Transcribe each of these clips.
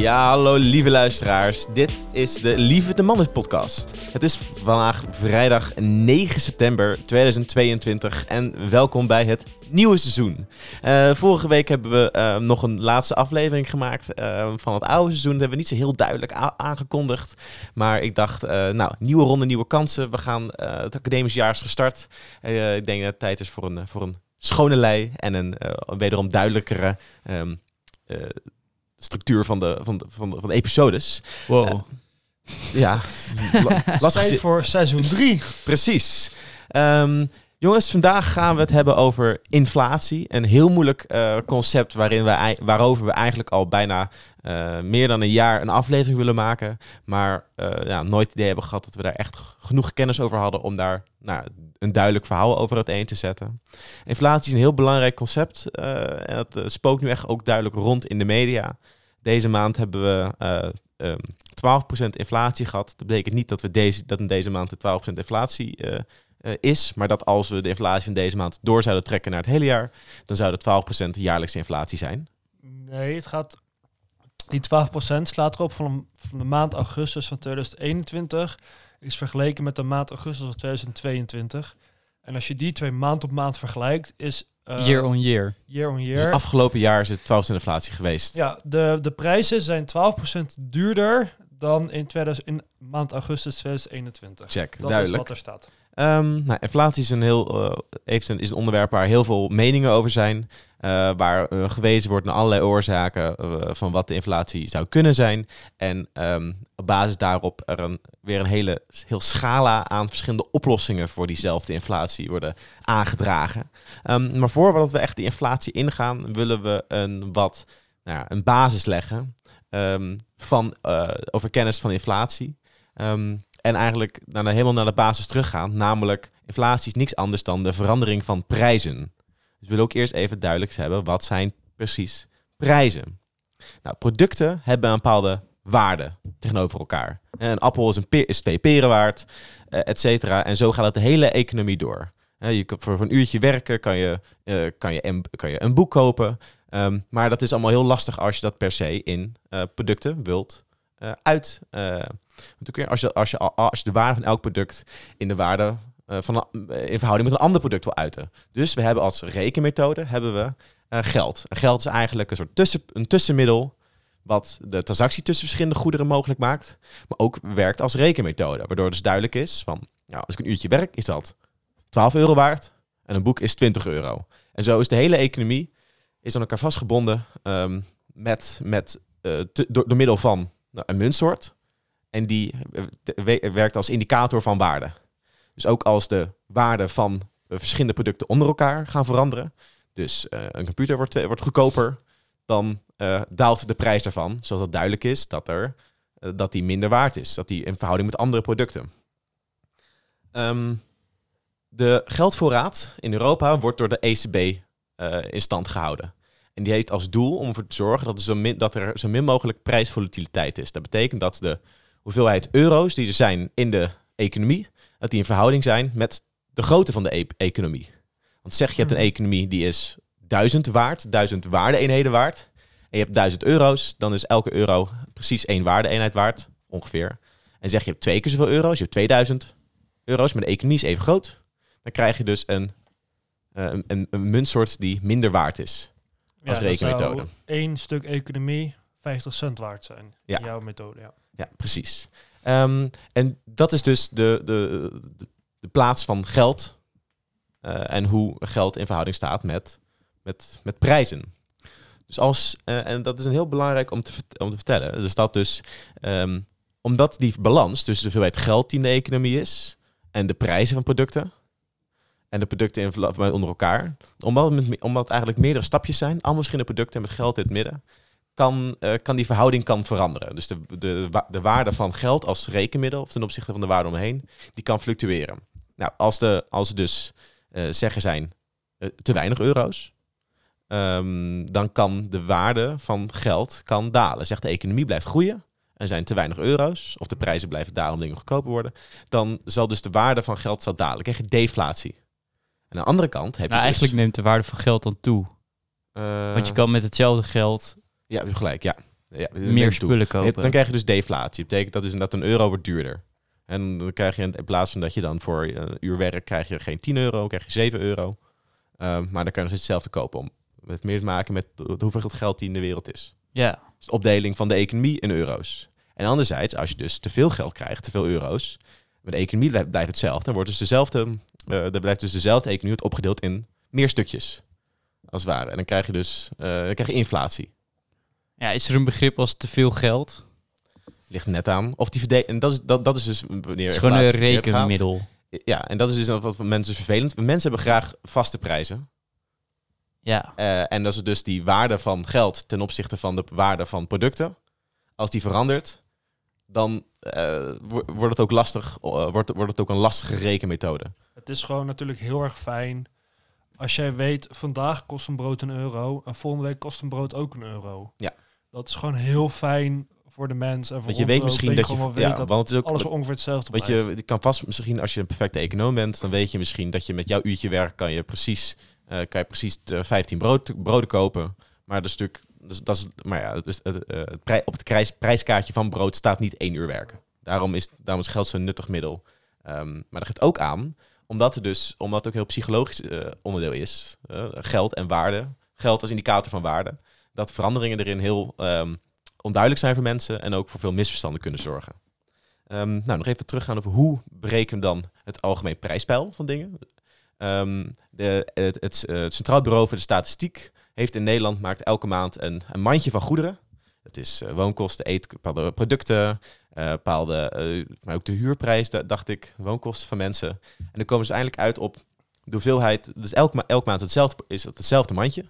Ja, hallo lieve luisteraars. Dit is de Lieve de Mannen podcast. Het is vandaag vrijdag 9 september 2022 en welkom bij het nieuwe seizoen. Eh, vorige week hebben we eh, nog een laatste aflevering gemaakt eh, van het oude seizoen. Dat hebben we niet zo heel duidelijk aangekondigd. Maar ik dacht, nou, nieuwe ronde, nieuwe kansen. We gaan, het academisch jaar is gestart. Ik denk dat het tijd is voor een, voor een schone lei en een wederom duidelijkere... ehm, eh, structuur van de, van de, van de, van de episodes. Wow. Eh, Ja, la- lastig. Voor seizoen 3. Precies. Ehm, jongens, vandaag gaan we het hebben over inflatie. Een heel moeilijk eh, concept waarin ei- waarover we eigenlijk al bijna eh, meer dan een jaar een aflevering willen maken. Maar eh, ja, nooit het idee hebben gehad dat we daar echt genoeg kennis over hadden om daar nou, een duidelijk verhaal over uiteen te zetten. Inflatie is een heel belangrijk concept. en dat spookt nu echt ook duidelijk rond in de media. Deze maand hebben we eh, ehm, 12% inflatie gehad. Dat betekent niet dat, we deze, dat in deze maand de 12% inflatie eh, is, maar dat als we de inflatie van deze maand door zouden trekken naar het hele jaar, dan zou het 12% jaarlijkse inflatie zijn. Nee, het gaat. Die 12% slaat erop van, van de maand augustus van 2021. Is vergeleken met de maand augustus van 2022. En als je die twee maand op maand vergelijkt, is. eh, year on year. year on Dus year. afgelopen jaar is het 12% inflatie geweest. Ja, de, de prijzen zijn 12% duurder dan in, 2000, in maand augustus 2021. Check, Dat duidelijk. is wat er staat. Ehm, nou, inflatie is een, heel, eh, is een onderwerp waar heel veel meningen over zijn. eh, waar eh, gewezen wordt naar allerlei oorzaken van wat de inflatie zou kunnen zijn. En ehm, op basis daarop er een, weer een hele heel scala aan verschillende oplossingen voor diezelfde inflatie worden aangedragen. Ehm, maar voordat we echt die inflatie ingaan, willen we een, wat, nou ja, een basis leggen van, over kennis van inflatie. En eigenlijk naar, helemaal naar de basis teruggaan. Namelijk, inflatie is niks anders dan de verandering van prijzen. Dus we willen ook eerst even duidelijk hebben, wat zijn precies prijzen? Nou, producten hebben een bepaalde waarde tegenover elkaar. Een appel is, een pe- is twee peren waard, eh, et cetera. En zo gaat het de hele economie door. Hè, je, kan- voor, een uurtje werken kan je, eh, kan je, een, kan je een boek kopen. Ehm, maar dat is allemaal heel lastig als je dat per se in eh, producten wilt eh, uit... eh, want kun je, als, je, als, je, als je de waarde van elk product in de waarde eh, van een- in verhouding met een ander product wil uiten. Dus we hebben als rekenmethode hebben we eh, geld. En geld is eigenlijk een soort tussen, een tussenmiddel wat de transactie tussen verschillende goederen mogelijk maakt, maar ook werkt als rekenmethode, waardoor dus duidelijk is van, nou, als ik een uurtje werk, is dat 12 euro waard en een boek is 20 euro. En zo is de hele economie is aan elkaar vastgebonden ehm, met, met, eh, door, door middel van nou, een muntsoort. En die eh, werkt als indicator van waarde. Dus ook als de waarde van eh, verschillende producten onder elkaar gaan veranderen. Dus eh, een computer wordt, wordt goedkoper, dan daalt de prijs daarvan. Zodat het duidelijk is dat, er, dat die minder waard is. Dat die in verhouding met andere producten. Ehm, de geldvoorraad in Europa wordt door de ECB in stand gehouden. En die heeft als doel om ervoor te zorgen dat er, zo dat er zo min mogelijk prijsvolatiliteit is. Dat betekent dat de hoeveelheid euro's die er zijn in de economie, dat die in verhouding zijn met de grootte van de e- economie. Want zeg je hebt een Mhm. economie die is duizend waard, duizend waarde-eenheden waard, en je hebt duizend euro's, dan is elke euro precies één waarde-eenheid waard, ongeveer. En zeg je hebt twee keer zoveel euro's, je hebt 2000 euro's, maar de economie is even groot, dan krijg je dus een, eh, een, een, een muntsoort die minder waard is. Als dat rekenmethode. zou één stuk economie 50 cent waard zijn. Ja. In jouw methode, ja. Ja, precies. Ehm, en dat is dus de, de, de, plaats van geld eh, en hoe geld in verhouding staat met, met, met prijzen. Dus als, eh, en dat is een heel belangrijk om te, om te vertellen. Dus dat dus, ehm, omdat die balans tussen de hoeveelheid geld die in de economie is en de prijzen van producten en de producten in, onder elkaar, omdat het, omdat eigenlijk meerdere stapjes zijn, allemaal verschillende producten met geld in het midden, kan, eh, kan die verhouding kan veranderen. Dus de, de, de waarde van geld als rekenmiddel of ten opzichte van de waarde omheen, die kan fluctueren. Nou, als, de, als dus eh, zeggen zijn eh, te weinig euro's, ehm, dan kan de waarde van geld kan dalen. Zegt de economie blijft groeien en er zijn te weinig euro's, of de prijzen blijven dalen om dingen goedkoper worden, dan zal dus de waarde van geld zal dalen. Dan krijg je deflatie. En aan de andere kant heb Nou, je eigenlijk dus, neemt de waarde van geld dan toe. Want je kan met hetzelfde geld... Ja, je hebt gelijk, ja. Ja, meer spullen kopen. Dan krijg je dus deflatie. Dat betekent dat dus dat een euro wordt duurder. En dan krijg je in plaats van dat je dan voor een uur werk krijg je geen 10 euro, krijg je 7 euro. Ehm, maar dan kan je nog hetzelfde kopen om het meer te maken met hoeveel geld die in de wereld is. ja, Dus de opdeling van de economie in euro's. En anderzijds, als je dus te veel geld krijgt, te veel euro's, maar de economie blijft hetzelfde, dan wordt dus dezelfde, eh er blijft dus dezelfde economie wordt opgedeeld in meer stukjes. Als het ware. En dan krijg je dus eh, dan krijg je inflatie. Ja, is er een begrip als te veel geld? Ligt net aan. Of die verdelen. En dat is, dat, dat is dus wanneer Het is gewoon een rekenmiddel. Ja, en dat is dus wat voor mensen vervelend. Mensen hebben graag vaste prijzen. Ja, Eh, en dat is dus die waarde van geld ten opzichte van de waarde van producten. Als die verandert, dan eh, wo- wordt het ook lastig, eh, wordt, wordt het ook een lastige rekenmethode. Het is gewoon natuurlijk heel erg fijn als jij weet, vandaag kost een brood een euro en volgende week kost een brood ook een euro. Ja. Dat is gewoon heel fijn voor de mens en voor Want je weet misschien dat je, ja, dat want het is ook, alles ongeveer hetzelfde blijft. je, je kan vast misschien als je een perfecte econoom bent, dan weet je misschien dat je met jouw uurtje werk kan je precies, eh, kan je precies eh, 15 brood, broden kopen. Maar dat is natuurlijk, dus, dat is, maar ja, dus het, eh, het prij- op het prijs, prijskaartje van brood staat niet één uur werken. Daarom is, daarom is geld zo'n nuttig middel. Ehm, maar dat geeft ook aan, omdat het dus, omdat het ook een heel psychologisch eh, onderdeel is, eh, geld en waarde, geld als indicator van waarde, dat veranderingen erin heel ehm, onduidelijk zijn voor mensen en ook voor veel misverstanden kunnen zorgen. Ehm, nou, nog even teruggaan over hoe berekenen we dan het algemeen prijspeil van dingen. Ehm, de, het, het, Centraal Bureau voor de Statistiek heeft in Nederland maakt elke maand een, een mandje van goederen. Dat is eh, woonkosten, eet, bepaalde producten, eh, bepaalde, eh, maar ook de huurprijs, da- dacht ik, woonkosten van mensen. En dan komen ze uiteindelijk uit op de hoeveelheid, dus elke, ma elke maand hetzelfde, is het hetzelfde mandje.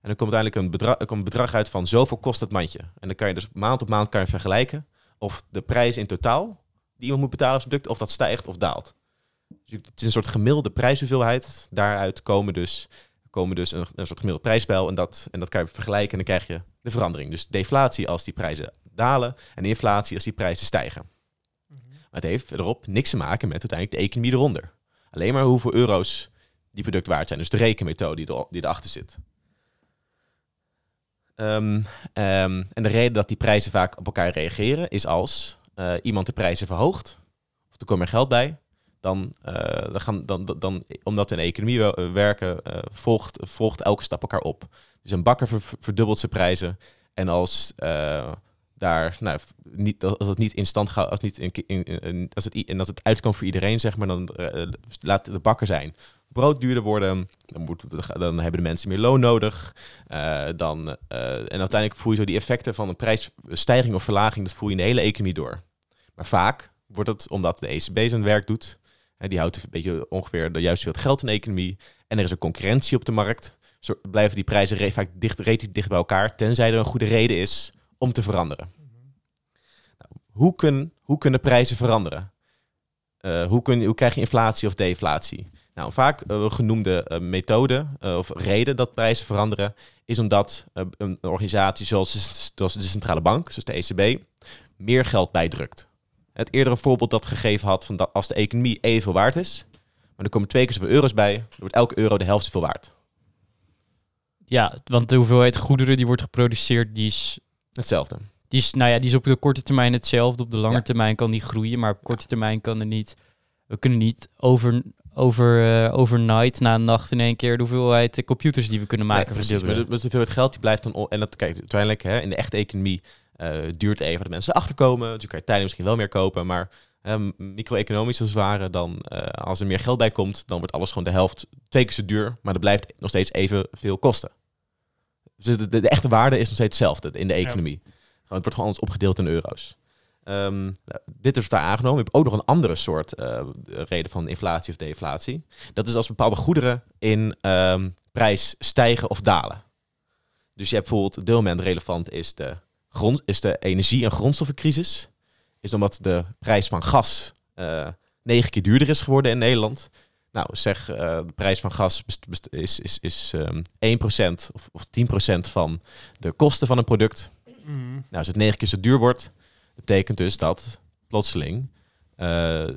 En dan komt uiteindelijk een bedrag, er komt een bedrag uit van zoveel kost het mandje. En dan kan je dus maand op maand kan je vergelijken of de prijs in totaal die iemand moet betalen als product, of dat stijgt of daalt. Dus het is een soort gemiddelde prijshoeveelheid. Daaruit komen dus, komen dus een, een soort gemiddeld prijspeil. En dat, en dat kan je vergelijken en dan krijg je de verandering. Dus deflatie als die prijzen dalen en inflatie als die prijzen stijgen. Mhm. Maar het heeft verderop niks te maken met uiteindelijk de economie eronder. Alleen maar hoeveel euro's die product waard zijn. Dus de rekenmethode die, er, die erachter zit. Ehm, ehm, en de reden dat die prijzen vaak op elkaar reageren is als eh, iemand de prijzen verhoogt, of er komt meer geld bij, dan, eh, dan, gaan, dan, omdat in de economie eh, werken, volgt, volgt elke stap elkaar op. Dus een bakker ver- verdubbelt zijn prijzen. En als daar, nou, niet, als het niet in stand gaat, als, niet in, in, als, het, en als het uitkomt voor iedereen, zeg maar, dan eh, laat de bakker zijn. Brood duurder worden, dan, moet, dan hebben de mensen meer loon nodig. Eh, dan, eh, en uiteindelijk voel je zo die effecten van een prijsstijging of verlaging, dat voel je in de hele economie door. Maar vaak wordt het omdat de ECB zijn werk doet. Hè, die houdt een beetje ongeveer de juiste hoeveelheid geld in de economie. En er is een concurrentie op de markt. Zo blijven die prijzen vaak dicht, dicht bij elkaar, tenzij er een goede reden is om te veranderen. Nou, hoe, kun, hoe kunnen prijzen veranderen? Eh, hoe, kun, hoe krijg je inflatie of deflatie? Nou, vaak eh, genoemde eh, methode of reden dat prijzen veranderen, is omdat een organisatie zoals, zoals de centrale bank, zoals de ECB, meer geld bijdrukt. Het eerdere voorbeeld dat gegeven had van dat als de economie evenveel waard is, maar er komen twee keer zoveel euro's bij, dan wordt elke euro de helft zoveel waard. ja, want de hoeveelheid goederen die wordt geproduceerd, die is, Hetzelfde. die is, nou ja, die is op de korte termijn hetzelfde. Op de lange Ja. termijn kan die groeien, maar op korte termijn kan er niet. We kunnen niet over, over, eh, overnight na een nacht in één keer de hoeveelheid eh, computers die we kunnen maken Nee, precies. Maar verdubbelen. de, hoeveelheid geld die blijft dan... En dat, kijk, uiteindelijk hè, in de echte economie eh, duurt even dat mensen erachter komen. Dus je kan je tijdelijk misschien wel meer kopen. Maar eh, micro-economisch als het ware, dan als er meer geld bij komt, dan wordt alles gewoon de helft twee keer zo duur. Maar dat blijft nog steeds evenveel kosten. Dus de, de, de echte waarde is nog steeds hetzelfde in de economie. Het wordt gewoon alles opgedeeld in euro's. Ehm, nou, dit is daar aangenomen. Je hebt ook nog een andere soort eh, reden van inflatie of deflatie. Dat is als bepaalde goederen in ehm, prijs stijgen of dalen. Dus je hebt bijvoorbeeld, op dit moment relevant is de, grond, is de energie- en grondstoffencrisis. Is omdat de prijs van gas eh, negen keer duurder is geworden in Nederland. Nou, zeg, eh, de prijs van gas is, is, is ehm 1% of, of 10% van de kosten van een product. Mhm. Nou, als het negen keer zo duur wordt, dat betekent dus dat plotseling eh, eh,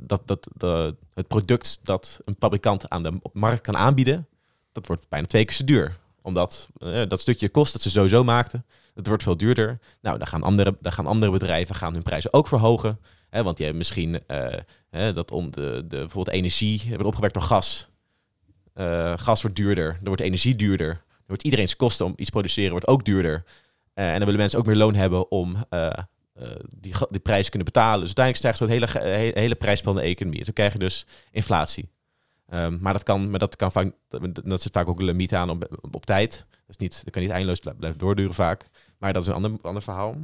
dat, dat de, het product dat een fabrikant aan de markt kan aanbieden, dat wordt bijna twee keer zo duur. Omdat dat stukje kost dat ze sowieso maakten, dat wordt veel duurder. Nou, dan gaan andere, dan gaan andere bedrijven gaan hun prijzen ook verhogen. Want die hebben misschien eh, hè, dat om de, de bijvoorbeeld energie wordt opgewerkt door gas. Eh, gas wordt duurder, er wordt energie duurder. Er wordt iedereen's kosten om iets te produceren wordt ook duurder. Eh, en dan willen mensen ook meer loon hebben om die, die prijs kunnen betalen. Dus uiteindelijk stijgt zo het hele, hele, hele prijsspel in de economie. En Toen krijg je dus inflatie. Ehm, maar dat kan, maar dat kan vaak, dat, zit vaak ook een limiet aan op, op, tijd. Dat, is niet, dat kan niet eindeloos blij- blijven doorduren vaak. Maar dat is een ander, ander verhaal.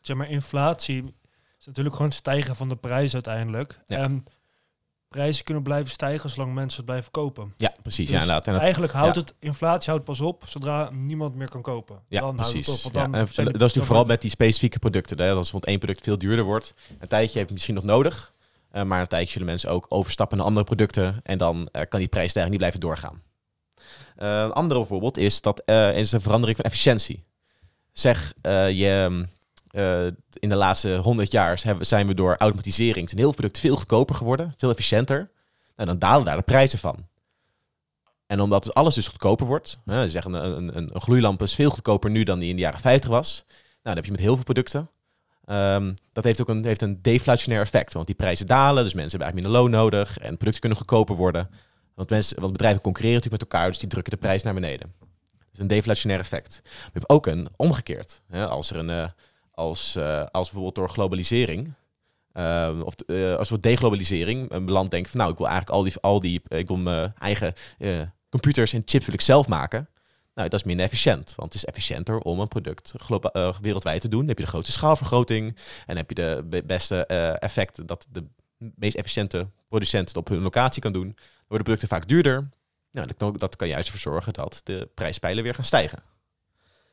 Zeg maar, inflatie is natuurlijk gewoon het stijgen van de prijs uiteindelijk. Ja. En prijzen kunnen blijven stijgen zolang mensen het blijven kopen. Ja, precies. Dus ja, inderdaad. En dat, Eigenlijk houdt ja. het, inflatie houdt pas op zodra niemand meer kan kopen. ja, dan houdt precies. het op. Want Ja, dan en dat is natuurlijk vooral met die specifieke producten. Hè. Als bijvoorbeeld één product veel duurder wordt. Een tijdje heb je misschien nog nodig. eh, maar een tijdje zullen mensen ook overstappen naar andere producten. En dan eh, kan die prijsstijging niet blijven doorgaan. Eh, een andere voorbeeld is, dat, is een verandering van efficiëntie. Zeg, je, eh, in de laatste 100 jaar hebben, zijn we door automatisering... zijn heel veel producten veel goedkoper geworden. Veel efficiënter. Nou, dan dalen daar de prijzen van. En omdat alles dus goedkoper wordt, hè, ze zeggen een, een, een, gloeilamp is veel goedkoper nu dan die in de jaren 50 was. Nou, dan heb je met heel veel producten. Ehm, dat heeft ook een, heeft een deflationair effect, want die prijzen dalen, dus mensen hebben eigenlijk minder loon nodig en producten kunnen goedkoper worden. Want, mensen, want bedrijven concurreren natuurlijk met elkaar, dus die drukken de prijs naar beneden. Dus een deflationair effect. Je hebt ook een omgekeerd. Hè, als er een, eh, als, eh, als bijvoorbeeld door globalisering, Ehm, of eh, als we deglobalisering, een land denkt van nou, ik wil eigenlijk al die, al die ik wil mijn eigen eh, computers en chips wil ik zelf maken. Nou, dat is minder efficiënt, want het is efficiënter om een product wereldwijd te doen. Dan heb je de grootste schaalvergroting en heb je de be- beste eh effect dat de meest efficiënte producent het op hun locatie kan doen. Dan worden producten vaak duurder. Nou, dat kan juist ervoor zorgen dat de prijspijlen weer gaan stijgen.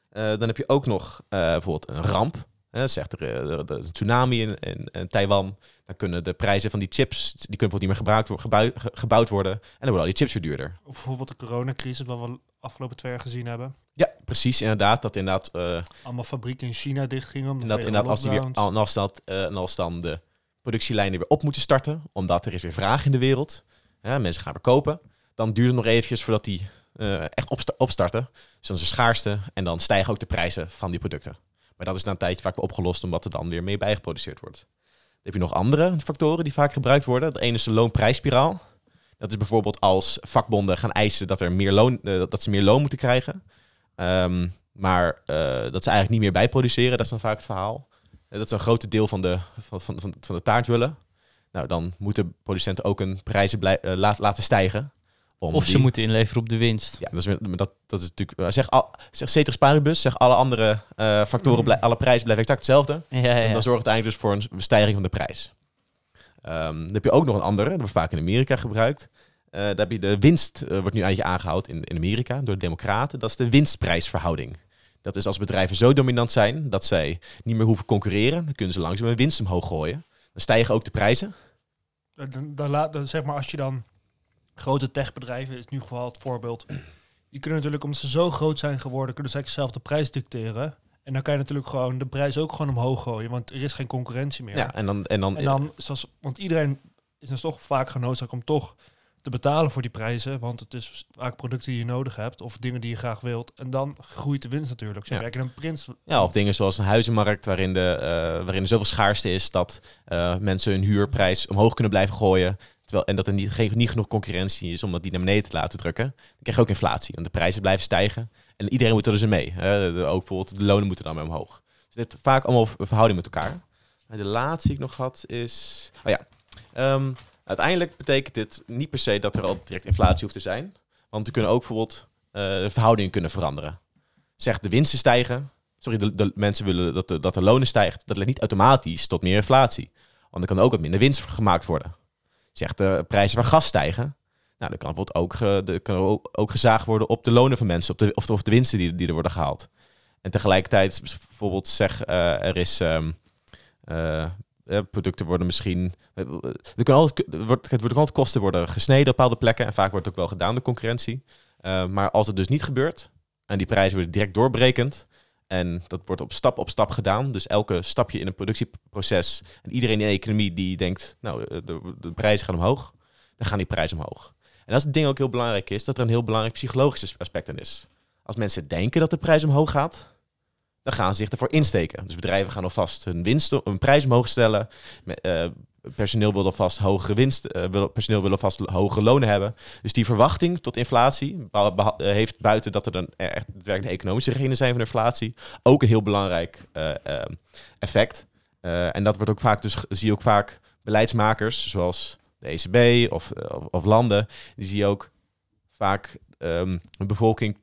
Eh, dan heb je ook nog eh, bijvoorbeeld een ramp. Hè, zegt er, eh, er is een tsunami in, in, in Taiwan. Dan kunnen de prijzen van die chips, die kunnen bijvoorbeeld niet meer gebruikt, wo- gebou- ge- gebouwd worden. En dan worden al die chips weer duurder. Of bijvoorbeeld de coronacrisis, wat we de afgelopen twee jaar gezien hebben. Ja, precies. Inderdaad, dat inderdaad, Allemaal fabrieken in China dichtgingen. om de inderdaad, inderdaad als, die weer, en als, dat, en als dan de productielijnen weer op moeten starten, omdat er is weer vraag in de wereld. Ja, mensen gaan weer kopen. Dan duurt het nog eventjes voordat die eh, echt opsta- opstarten. Dus dan is schaarste en dan stijgen ook de prijzen van die producten. Maar dat is na een tijdje vaak opgelost, omdat er dan weer mee bijgeproduceerd wordt. Dan heb je nog andere factoren die vaak gebruikt worden. De ene is de loonprijsspiraal. Dat is bijvoorbeeld als vakbonden gaan eisen dat, er meer loon, eh, dat ze meer loon moeten krijgen. Ehm, maar eh, dat ze eigenlijk niet meer bijproduceren, dat is dan vaak het verhaal. Dat ze een groot deel van de, van, van, van, de taart willen. Nou, dan moeten producenten ook hun prijzen laten stijgen. Om Of ze die- moeten inleveren op de winst. ja, dat is, dat, dat is natuurlijk... eh, Zeg, al, zeg ceteris paribus, zeg alle andere eh, factoren, blij- alle prijzen blijven exact hetzelfde. Ja, ja, En dan zorgt het eigenlijk dus voor een stijging van de prijs. Ehm, dan heb je ook nog een andere, dat wordt vaak in Amerika gebruikt. Eh daar heb je de winst, wordt nu eigenlijk aangehoud in, in Amerika door de democraten. Dat is de winstprijsverhouding. Dat is als bedrijven zo dominant zijn dat zij niet meer hoeven concurreren. Dan kunnen ze langzaam hun winst omhoog gooien. Dan stijgen ook de prijzen. Dan, dan, laat, dan zeg maar als je dan grote techbedrijven, is nu geval het voorbeeld. Die kunnen natuurlijk, omdat ze zo groot zijn geworden, kunnen ze zelf de prijs dicteren. En dan kan je natuurlijk gewoon de prijs ook gewoon omhoog gooien, want er is geen concurrentie meer. Ja, en dan, en dan, En dan, zoals, want iedereen is dus toch vaak genoodzaakt om toch te betalen voor die prijzen. Want het is vaak producten die je nodig hebt of dingen die je graag wilt. En dan groeit de winst natuurlijk. Ze Ja. werken een prins. Ja, of dingen zoals een huizenmarkt waarin, de, eh, waarin er zoveel schaarste is dat eh, mensen hun huurprijs omhoog kunnen blijven gooien. En dat er niet, geen, niet genoeg concurrentie is om dat die naar beneden te laten drukken. Dan krijg je ook inflatie, want de prijzen blijven stijgen. En iedereen moet er dus mee. Hè. Ook bijvoorbeeld de lonen moeten dan mee omhoog. Dus dit vaak allemaal verhouding met elkaar. De laatste die ik nog had is... Oh ja, Ehm, uiteindelijk betekent dit niet per se dat er al direct inflatie hoeft te zijn. Want er kunnen ook bijvoorbeeld de verhoudingen kunnen veranderen. Zeg, de winsten stijgen, sorry, de, de mensen willen dat de, dat de lonen stijgt, dat leidt niet automatisch tot meer inflatie. Want er kan ook wat minder winst gemaakt worden. Zegt de prijzen van gas stijgen, nou, dan kan bijvoorbeeld ook, de, kan ook, gezaagd worden op de lonen van mensen, op de, of, de, of de winsten die, die er worden gehaald. En tegelijkertijd, bijvoorbeeld zeg, eh, er is... ehm, eh, eh, producten worden misschien... Er kan altijd, wordt, het worden altijd kosten worden gesneden op bepaalde plekken. En vaak wordt het ook wel gedaan door concurrentie. Maar als het dus niet gebeurt en die prijzen worden direct doorbrekend... en dat wordt op stap op stap gedaan... dus elke stapje in een productieproces... en iedereen in de economie die denkt... nou, de, de, prijzen gaan omhoog... dan gaan die prijzen omhoog. En dat is het ding ook heel belangrijk is... dat er een heel belangrijk psychologisch aspect in is. als mensen denken dat de prijs omhoog gaat, dan gaan ze zich ervoor insteken. Dus bedrijven gaan alvast hun winst, hun prijs omhoog stellen. Eh, personeel wil alvast hogere winst, eh, personeel wil alvast hogere lonen hebben. Dus die verwachting tot inflatie eh, heeft buiten dat er dan echt daadwerkelijk de economische redenen zijn van inflatie, ook een heel belangrijk eh, effect. En dat wordt ook vaak, dus zie je ook vaak beleidsmakers, zoals de ECB of, of, landen, die zie ook vaak ehm een bevolking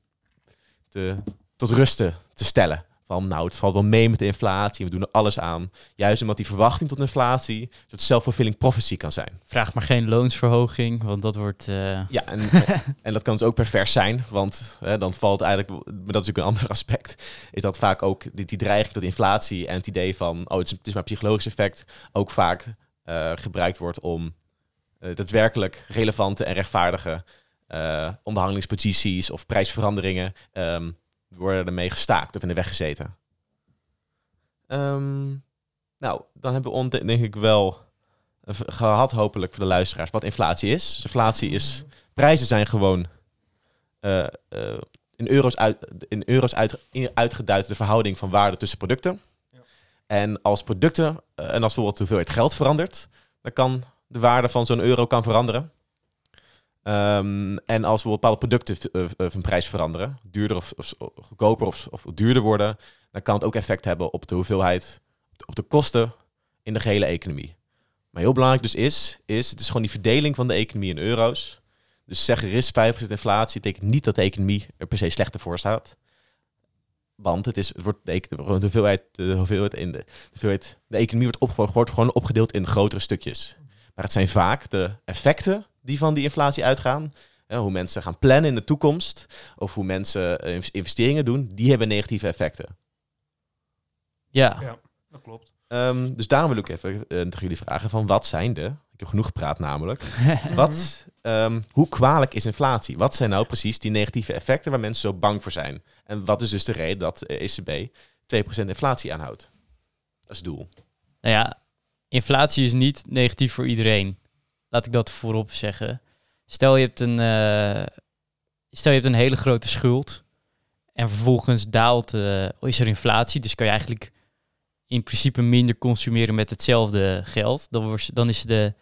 tot rusten te stellen. Van nou, het valt wel mee met de inflatie, we doen er alles aan. Juist omdat die verwachting tot inflatie een soort self-fulfilling prophecy kan zijn. Vraag maar geen loonsverhoging, want dat wordt... eh, Ja, en, en dat kan dus ook pervers zijn, want hè, dan valt eigenlijk, maar dat is natuurlijk een ander aspect, is dat vaak ook die, die dreiging tot inflatie en het idee van, oh, het is, het is maar psychologisch effect, ook vaak eh, gebruikt wordt om eh, daadwerkelijk relevante en rechtvaardige onderhandelingsposities of prijsveranderingen ehm, worden ermee gestaakt of in de weg gezeten. Ehm, nou, dan hebben we ont- denk ik wel eh, gehad, hopelijk voor de luisteraars, wat inflatie is. Dus inflatie is, prijzen zijn gewoon eh, eh, in euro's, uit, in euro's uit, in- uitgeduid de verhouding van waarde tussen producten. Ja. En als producten, en als bijvoorbeeld de hoeveelheid geld verandert, dan kan de waarde van zo'n euro kan veranderen. Ehm, en als bijvoorbeeld bepaalde producten eh, eh, van prijs veranderen, duurder of, of goedkoper of, of duurder worden, dan kan het ook effect hebben op de hoeveelheid, op de kosten in de gehele economie. Maar heel belangrijk dus is, is het is gewoon die verdeling van de economie in euro's. Dus zeg er is 5% inflatie, betekent niet dat de economie er per se slechter voor staat. Want het, is, het wordt de, de hoeveelheid, de hoeveelheid in de, de, hoeveelheid, de economie wordt, op, wordt gewoon opgedeeld in grotere stukjes. Maar het zijn vaak de effecten die van die inflatie uitgaan. Hè, hoe mensen gaan plannen in de toekomst. Of hoe mensen eh, investeringen doen. Die hebben negatieve effecten. ja. Ja, dat klopt. Ehm, dus daarom wil ik even eh, tegen jullie vragen van wat zijn de... Ik heb genoeg gepraat namelijk. Wat, ehm, hoe kwalijk is inflatie? Wat zijn nou precies die negatieve effecten waar mensen zo bang voor zijn? En wat is dus de reden dat de ECB 2% inflatie aanhoudt? Dat is het doel. Nou ja, inflatie is niet negatief voor iedereen. Laat ik dat voorop zeggen. Stel je hebt een, eh, stel je hebt een hele grote schuld en vervolgens daalt, eh, is er inflatie, dus kan je eigenlijk in principe minder consumeren met hetzelfde geld. Dan, dan is de,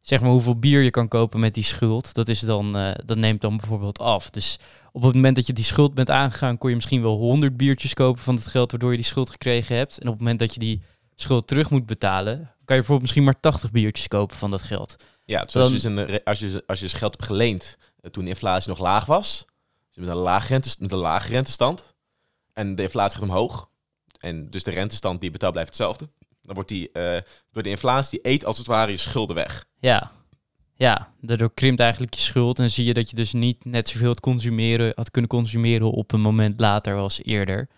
zeg maar hoeveel bier je kan kopen met die schuld, dat, is dan, eh, dat neemt dan bijvoorbeeld af. Dus op het moment dat je die schuld bent aangegaan, kon je misschien wel 100 biertjes kopen van het geld waardoor je die schuld gekregen hebt. En op het moment dat je die schuld terug moet betalen, kan je bijvoorbeeld misschien maar 80 biertjes kopen van dat geld. Ja, dus als, je dus een, re- als, je, als je dus geld hebt geleend eh, toen de inflatie nog laag was, dus met een laag, rente, met een laag rentestand, en de inflatie gaat omhoog, en dus de rentestand die je betaalt blijft hetzelfde, dan wordt die eh, door de inflatie, die eet als het ware je schulden weg. Ja. Ja, daardoor krimpt eigenlijk je schuld en zie je dat je dus niet net zoveel had, consumeren, had kunnen consumeren op een moment later als eerder.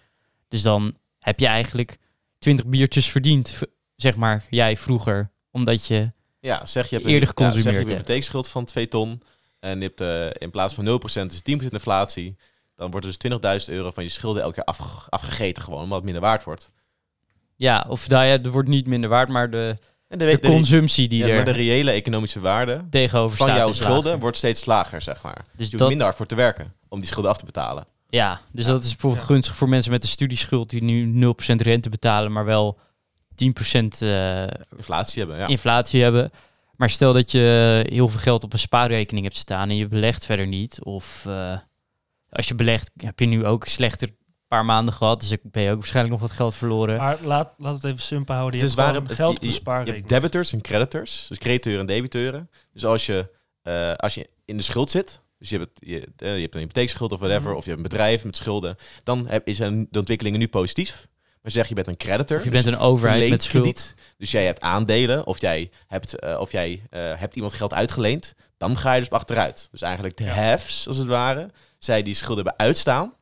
Dus dan heb je eigenlijk 20 biertjes verdiend, zeg maar, jij vroeger. Omdat je, Ja, zeg je hebt Eerder een, ja, zeg je geconsumeerd hebt een hypotheekschuld van 2 ton, en je hebt eh, in plaats van 0% is 10% inflatie, dan wordt dus 20.000 euro van je schulden elke keer afge- afgegeten gewoon, omdat het minder waard wordt. ja, of nou ja, het wordt niet minder waard, maar de, En de, de de- consumtie die ja, er maar de reële economische waarde tegenover van jouw schulden lager. wordt steeds lager, zeg maar. Dus Dus je hoeft dat, minder hard voor te werken om die schulden af te betalen. Ja, dus Ja. dat is bijvoorbeeld Ja. gunstig voor mensen met een studieschuld die nu 0% rente betalen, maar wel 10% eh, Inflatie hebben, ja. inflatie hebben. Maar stel dat je heel veel geld op een spaarrekening hebt staan en je belegt verder niet. Of eh, als je belegt, heb je nu ook slechter paar maanden gehad. Dus ik ben je ook waarschijnlijk nog wat geld verloren. Maar laat, laat het even simpel houden. Je Het is hebt waar, gewoon het- geld op je- een je, je spaarrekening. hebt debitors en creditors, dus crediteuren en debiteuren. Dus als je, eh, als je in de schuld zit, dus je hebt, je, je hebt een hypotheekschuld of whatever, Mhm. of je hebt een bedrijf met schulden, dan heb, is een, de ontwikkelingen nu positief. Maar zeg je bent een creditor, Of je dus bent een overheid met schuld. krediet, dus jij hebt aandelen of jij hebt, eh, of jij, eh, hebt iemand geld uitgeleend, dan ga je dus achteruit. Dus eigenlijk de Ja. hefs, als het ware, zij die schulden hebben uitstaan,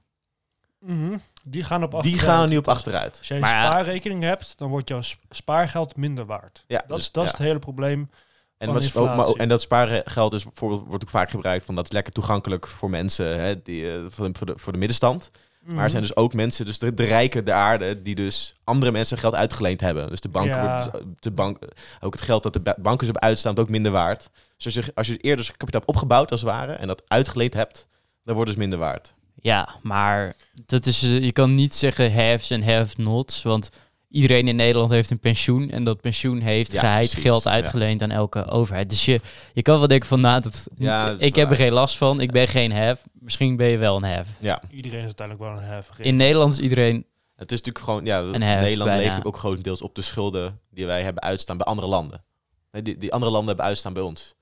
Mhm. Die gaan op die achteruit. gaan nu op achteruit. Als jij een Maar ja. spaarrekening hebt, dan wordt jouw sp- spaargeld minder waard. Ja, Dat, dus- is, dat ja. is het hele probleem. En, wat ook, maar, en dat spaargeld is bijvoorbeeld, wordt ook vaak gebruikt van dat is lekker toegankelijk voor mensen hè, die, eh, voor, de, voor, de, voor de middenstand. Maar Mhm. er zijn dus ook mensen, dus de, de rijken der aarde, die dus andere mensen geld uitgeleend hebben. Dus de banken Ja. wordt, de bank, ook het geld dat de ba- banken hebben uitstaan, is ook minder waard. Dus als je, als je eerder kapitaal hebt opgebouwd als het ware en dat uitgeleend hebt, dan wordt het dus minder waard. Ja, maar dat is, eh, je kan niet zeggen haves en have-nots, want iedereen in Nederland heeft een pensioen en dat pensioen heeft Ja, geheid precies, geld ja. uitgeleend aan elke overheid. Dus je, je kan wel denken van, nou, dat, Ja, dat ik heb er geen last van, ik ben geen have, misschien ben je wel een have. Ja, Iedereen is uiteindelijk wel een heftig. In Nederland is iedereen, het is natuurlijk gewoon, ja, Nederland leeft bijna. ook grotendeels op de schulden die wij hebben uitstaan bij andere landen. Nee, die, die andere landen hebben uitstaan bij ons.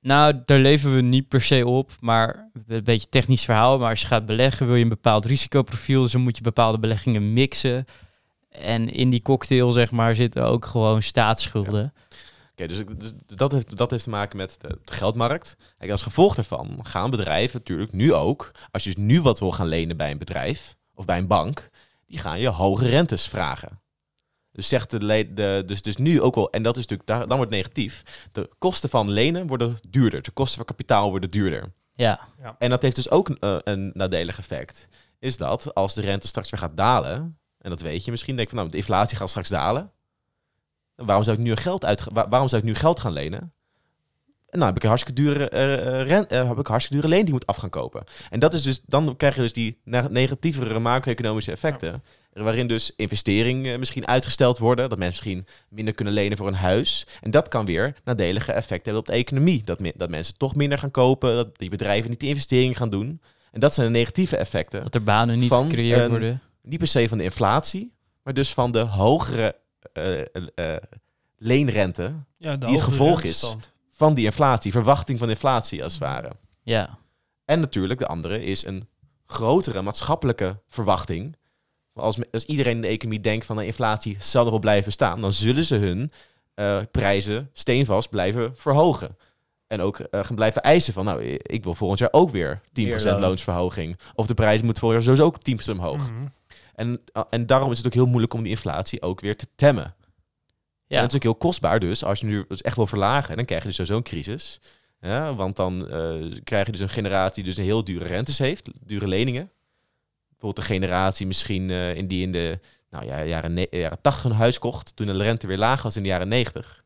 nou, daar leven we niet per se op, maar een beetje technisch verhaal, maar als je gaat beleggen wil je een bepaald risicoprofiel, dus dan moet je bepaalde beleggingen mixen. En in die cocktail, zeg maar, zitten ook gewoon staatsschulden. Oké, dus, dus dat, heeft, dat heeft te maken met de, de geldmarkt. Kijk, als gevolg daarvan gaan bedrijven natuurlijk nu ook, als je dus nu wat wil gaan lenen bij een bedrijf of bij een bank, die gaan je hoge rentes vragen. Dus zegt de, le- de dus, dus nu ook al, en dat is natuurlijk, daar, dan wordt het negatief, de kosten van lenen worden duurder, de kosten van kapitaal worden duurder. Ja, En dat heeft dus ook eh, een nadelig effect. Is dat als de rente straks weer gaat dalen, en dat weet je misschien, denk je van nou, de inflatie gaat straks dalen. Waarom zou ik nu geld uit, wa- waarom zou ik nu geld gaan lenen? Nou, heb ik een hartstikke dure, eh, eh, rent, eh, heb ik een hartstikke dure leen die moet af gaan kopen. En dat is dus, dan krijg je dus die ne- negatievere macro-economische effecten. Waarin dus investeringen misschien uitgesteld worden. Dat mensen misschien minder kunnen lenen voor een huis. En dat kan weer nadelige effecten hebben op de economie. Dat, me- dat mensen toch minder gaan kopen. Dat die bedrijven niet de investeringen gaan doen. En dat zijn de negatieve effecten. dat er banen niet gecreëerd worden. Niet per se van de inflatie. Maar dus van de hogere eh, eh, eh, leenrente ja, de die het gevolg is. van die inflatie. Verwachting van inflatie als het ware. Ja, En natuurlijk, de andere is een grotere maatschappelijke verwachting. Als, als iedereen in de economie denkt van de inflatie zal erop blijven staan, dan zullen ze hun eh, prijzen steenvast blijven verhogen. En ook gaan blijven eisen van, nou, ik wil volgend jaar ook weer 10% Meer loon. loonsverhoging. Of de prijs moet volgend jaar sowieso ook 10% omhoog. Mhm. En, eh, en daarom is het ook heel moeilijk om die inflatie ook weer te temmen. ja. En dat is ook heel kostbaar dus. Als je nu dus echt wil verlagen, dan krijg je dus sowieso een crisis. Ja, want dan eh, krijg je dus een generatie die dus een heel dure rentes heeft, dure leningen. Bijvoorbeeld een generatie misschien eh, in die in de nou, ja, jaren, jaren 80 een huis kocht, toen de rente weer laag was in de jaren 90.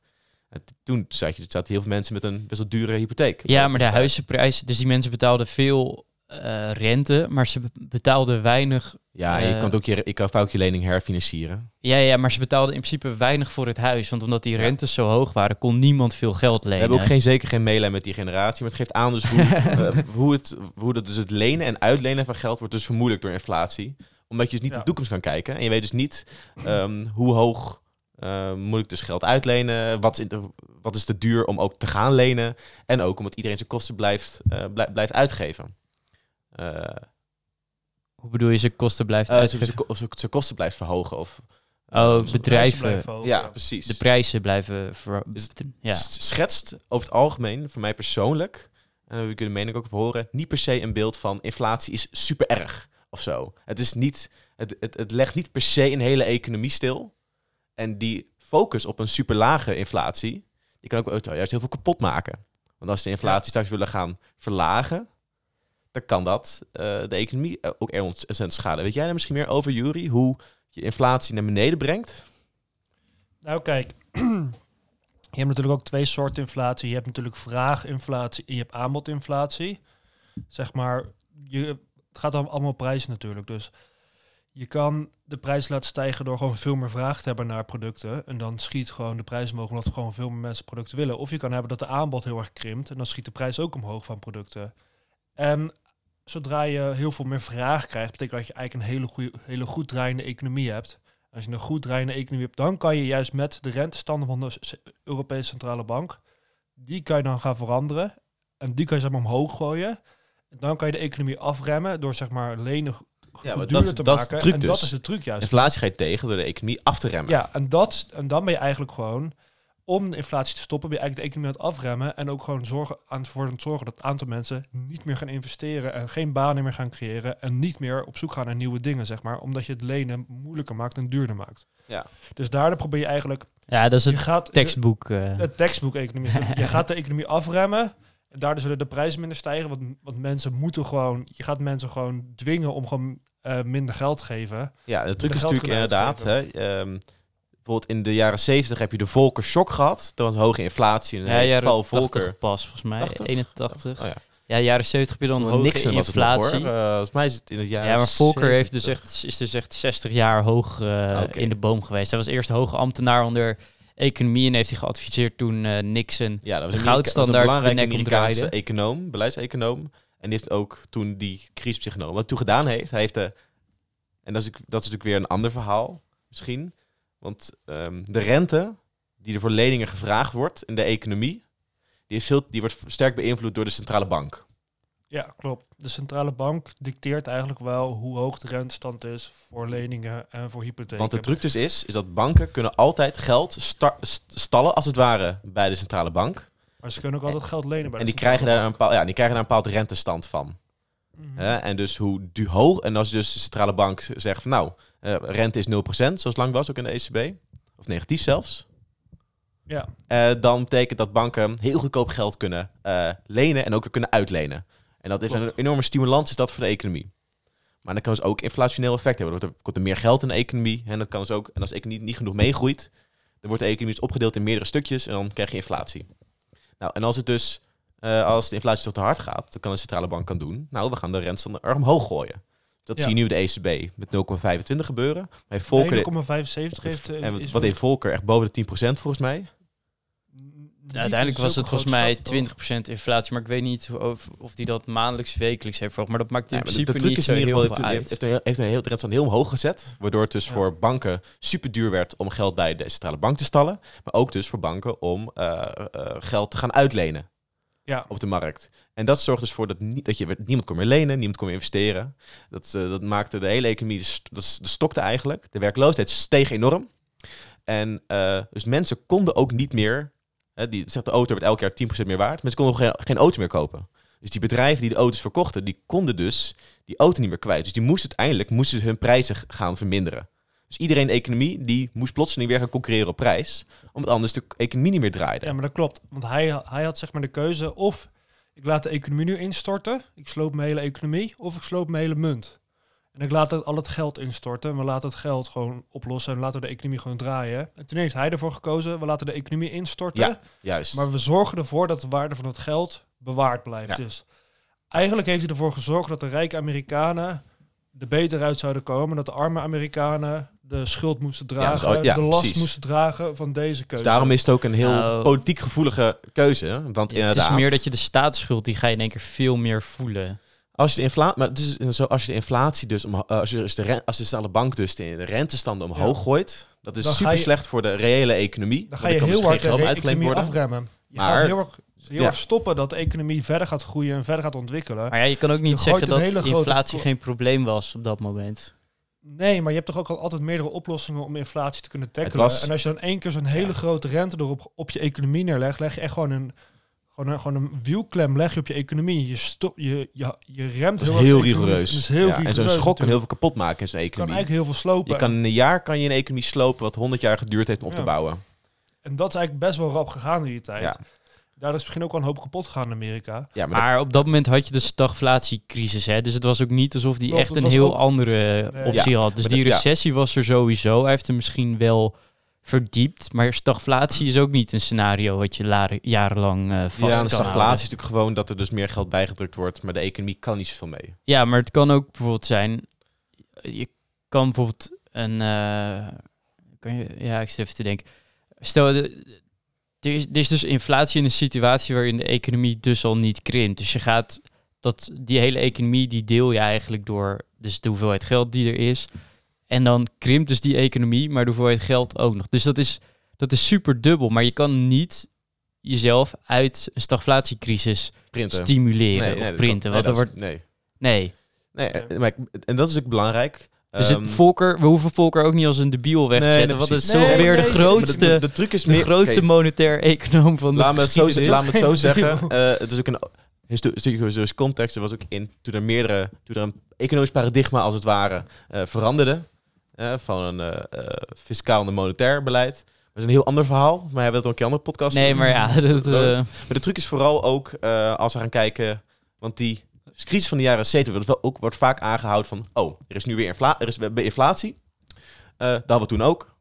En t- toen zat je, zaten heel veel mensen met een best wel dure hypotheek. ja, maar de huizenprijs, dus die mensen betaalden veel eh, rente, maar ze be- betaalden weinig. Ja, je Eh, kan ook je, je kan vaak je lening herfinancieren. Ja, ja, maar ze betaalden in principe weinig voor het huis, want omdat die Ja. rentes zo hoog waren, kon niemand veel geld We lenen. hebben ook geen, zeker geen meelijn met die generatie, maar het geeft aan dus hoe, eh, hoe, het, hoe dat dus het lenen en uitlenen van geld wordt dus vermoeilijkt door inflatie. Omdat je dus niet Ja. in de toekomst kan kijken. En je weet dus niet ehm, hoe hoog eh, moet ik dus geld uitlenen. Wat is, in de- wat is te duur om ook te gaan lenen. En ook omdat iedereen zijn kosten blijft, eh, blij- blijft uitgeven. Eh, Hoe bedoel je, ze kosten blijft eh, zijn- zijn zijn kosten blijft verhogen. Of, Oh, eh, de bedrijven. ja, precies. De prijzen blijven... Ver... Dus- ja. schetst over het algemeen, voor mij persoonlijk, en we kunnen mening ook over horen, niet per se een beeld van inflatie is super erg of zo. Het, is niet, het, het, het legt niet per se een hele economie stil. En die focus op een super lage inflatie, die kan ook juist heel veel kapot maken. Want als de inflatie straks willen gaan verlagen, dan kan dat eh, de economie eh, ook ontzettend schaden. Weet jij daar misschien meer over, Jury? Hoe je inflatie naar beneden brengt? Nou, kijk. je hebt natuurlijk ook twee soorten inflatie. Je hebt natuurlijk vraaginflatie en je hebt aanbodinflatie. Zeg maar, je, het gaat dan allemaal om prijzen natuurlijk. Dus je kan de prijs laten stijgen door gewoon veel meer vraag te hebben naar producten. En dan schiet gewoon de prijs omhoog omdat gewoon veel meer mensen producten willen. Of je kan hebben dat de aanbod heel erg krimpt. En dan schiet de prijs ook omhoog van producten. En zodra je heel veel meer vraag krijgt, betekent dat je eigenlijk een hele, goede, hele goed draaiende economie hebt. Als je een goed draaiende economie hebt, dan kan je juist met de rentestanden van de Europese Centrale Bank, die kan je dan gaan veranderen. En die kan je zeg maar omhoog gooien. En dan kan je de economie afremmen door zeg maar lenen goed Ja, maar duurder dat is- te dat is de maken. truc en dus. dat is de truc juist. Inflatie ga je tegen door de economie af te remmen. Ja, en, dat, en dan ben je eigenlijk gewoon, om de inflatie te stoppen, ben je eigenlijk de economie aan het afremmen. En ook gewoon zorgen, aan, voor het zorgen dat een aantal mensen niet meer gaan investeren en geen banen meer gaan creëren. En niet meer op zoek gaan naar nieuwe dingen, zeg maar. Omdat je het lenen moeilijker maakt en duurder maakt. Ja. Dus daardoor probeer je eigenlijk... ja, dat is Je het gaat, tekstboek. eh. het tekstboek-economie. je gaat de economie afremmen. En daardoor zullen de prijzen minder stijgen. Want, want mensen moeten gewoon... Je gaat mensen gewoon dwingen om gewoon eh, minder geld te geven. Ja, de truc de is natuurlijk inderdaad. Hè, ehm, bijvoorbeeld in de jaren 70 heb je de Volcker shock gehad. Dat was hoge inflatie. En ja, jaren Paul 80 Volcker. pas, volgens mij. 80? 81. Oh ja. Ja, jaren 70 heb je dan hoge Nixon nog, inflatie. Eh, volgens mij is het in het jaar ja, maar Volker heeft dus 70. echt, is dus echt 60 jaar hoog eh, in de boom geweest. Hij was eerst hoge ambtenaar onder economie en heeft hij geadviseerd toen eh, Nixon. Ja, dat was de een goudstandaard was de een belangrijke. Amerikaanse econoom, beleidseconoom. En die heeft ook toen die crisis genomen. Wat hij toen gedaan heeft, hij heeft de... En dat is, dat is natuurlijk weer een ander verhaal, misschien. Want ehm, de rente die er voor leningen gevraagd wordt in de economie... Die, is veel, die wordt sterk beïnvloed door de centrale bank. Ja, klopt. De centrale bank dicteert eigenlijk wel hoe hoog de rentestand is voor leningen en voor hypotheken. Want de truc dus is, is dat banken kunnen altijd geld sta- st- stallen, als het ware, bij de centrale bank. Maar ze kunnen ook altijd geld lenen bij En de die krijgen, centrale daar een bepaald, ja, die krijgen daar een bepaald rentestand van. bank. Mhm. En dus hoe du hoog, en als dus de centrale bank zegt van nou, eh, rente is 0%, zoals lang was ook in de ECB, of negatief zelfs, Ja, eh, dan betekent dat banken heel goedkoop geld kunnen eh, lenen en ook weer kunnen uitlenen. En dat is Klopt. een enorme stimulans is dat voor de economie. Maar dat kan dus ook inflationeel effect hebben. Er wordt komt er meer geld in de economie. En dat kan dus ook, en als de economie niet genoeg meegroeit, dan wordt de economie dus opgedeeld in meerdere stukjes en dan krijg je inflatie. Nou, en als het dus, als de inflatie toch te hard gaat, dan kan de centrale bank kan doen. Nou, we gaan de rentestand erg omhoog gooien. Dat Ja. zie je nu bij de ECB met 0,25 gebeuren. Maar Volker, 1,75 heeft... eh, en is wat heeft Volker? Echt boven de 10% volgens mij. uiteindelijk was het volgens mij stap, toch? 20% inflatie, maar ik weet niet of, of die dat maandelijks, wekelijks heeft verhoogd. Maar dat maakt in Ja, maar de, principe de truc niet is zo in ieder heel geval, veel heeft, uit. heeft, een, heel- heeft een heel, de rentestand heel omhoog gezet. Waardoor het dus Ja. voor banken super duur werd om geld bij de centrale bank te stallen. Maar ook dus voor banken om eh, eh, geld te gaan uitlenen Ja, op de markt. En dat zorgt dus voor dat, nie- dat je niemand kon meer lenen, niemand kon meer investeren. Dat, eh, dat maakte de hele economie, dat, de stokte eigenlijk. De werkloosheid steeg enorm. En eh, dus mensen konden ook niet meer, die zegt de auto wordt elk jaar 10% meer waard. Mensen konden geen, geen auto meer kopen. Dus die bedrijven die de auto's verkochten, die konden dus die auto niet meer kwijt. Dus die moesten uiteindelijk moesten hun prijzen gaan verminderen. Dus iedereen in de economie die moest plotseling weer gaan concurreren op prijs. Omdat anders de economie niet meer draaide. ja, maar dat klopt. Want hij, hij had zeg maar de keuze of ik laat de economie nu instorten, ik sloop mijn hele economie, of ik sloop mijn hele munt. En ik laat het, al het geld instorten en we laten het geld gewoon oplossen en laten de economie gewoon draaien. En toen heeft hij ervoor gekozen, we laten de economie instorten, Ja, Juist. maar we zorgen ervoor dat de waarde van het geld bewaard blijft. Ja. Dus eigenlijk heeft hij ervoor gezorgd dat de rijke Amerikanen er beter uit zouden komen, dat de arme Amerikanen de schuld moesten dragen, dus, ja, de last precies. moesten dragen van deze keuze. Dus daarom is het ook een heel Nou, politiek gevoelige keuze. Want het inderdaad, is meer dat je de staatsschuld, die ga je in één keer veel meer voelen. als je de inflatie, maar het is zo, als je de inflatie dus omho- eh, als je dus de ren- als de centrale bank dus de, de rentestanden omhoog Ja. gooit, dat is Dan super je- slecht voor de reële economie. Dan ga je dus heel hard de economie worden. afremmen. Je Maar- gaat heel erg, heel Ja. erg stoppen dat de economie verder gaat groeien en verder gaat ontwikkelen. Maar ja, je kan ook niet zeggen dat inflatie geen probleem was op dat moment. Nee, maar je hebt toch ook al altijd meerdere oplossingen om inflatie te kunnen tackelen. was- En als je dan één keer zo'n hele Ja. grote rente erop op je economie neerlegt, leg je echt gewoon een, gewoon een, gewoon een wielklem leg je op je economie. Je, stop, je, je, je remt Dat is heel, economie. rigoureus. Dat is heel Ja, en zo'n rigoureus schok kan heel veel kapot maken in zo'n Je kan economie. eigenlijk heel veel slopen. Je kan in een jaar kan je een economie slopen wat 100 jaar geduurd heeft om op te bouwen. En dat is eigenlijk best wel rap gegaan in die tijd. Ja. Daar is misschien ook wel een hoop kapot gegaan in Amerika. Ja, maar, Maar op dat moment had je de stagflatiecrisis, hè? dus het was ook niet alsof die Klopt, echt een heel ook- andere Nee. optie had. Dus maar die dat- ja. recessie was er sowieso. Hij heeft hem misschien wel verdiept, maar stagflatie is ook niet een scenario wat je jarenlang eh vast dat, ja, kan de stagflatie is natuurlijk gewoon dat er dus meer geld bijgedrukt wordt, maar de economie kan niet zoveel mee. Ja, maar het kan ook bijvoorbeeld zijn, je kan bijvoorbeeld een, eh, kan je, ja, ik zit even te denken. Stel, de- er is, er is dus inflatie in een situatie waarin de economie dus al niet krimpt. Dus je gaat, dat, die hele economie, die deel je eigenlijk door dus de hoeveelheid geld die er is. En dan krimpt dus die economie, maar de hoeveelheid geld ook nog. Dus dat is, dat is super dubbel. Maar je kan niet jezelf uit een stagflatiecrisis Printen. stimuleren Nee, nee, of printen. want nee, dat wordt, nee. nee. Nee, maar en dat is ook belangrijk. Dus Ehm, het Volker, we hoeven Volker ook niet als een debiel weg te Nee, zetten. nee, want het is zo weer de grootste, de, de truc is de grootste monetair econoom van de Laat me het zo, laat me het zo zeggen. Eh, het is ook een histo- stukje dus context. Er was ook in toen er meerdere, toen er een economisch paradigma als het ware eh, veranderde eh, van een fiscaal naar monetair beleid. Dat is een heel ander verhaal. Maar we hebben dat ook in een andere podcast. Nee, maar ja, dat, Maar de truc is vooral ook als we gaan kijken, want die crisis van de jaren 70 wordt, wel ook, wordt vaak aangehouden van, oh, er is nu weer infla er is weer inflatie. Eh dat hadden we toen ook.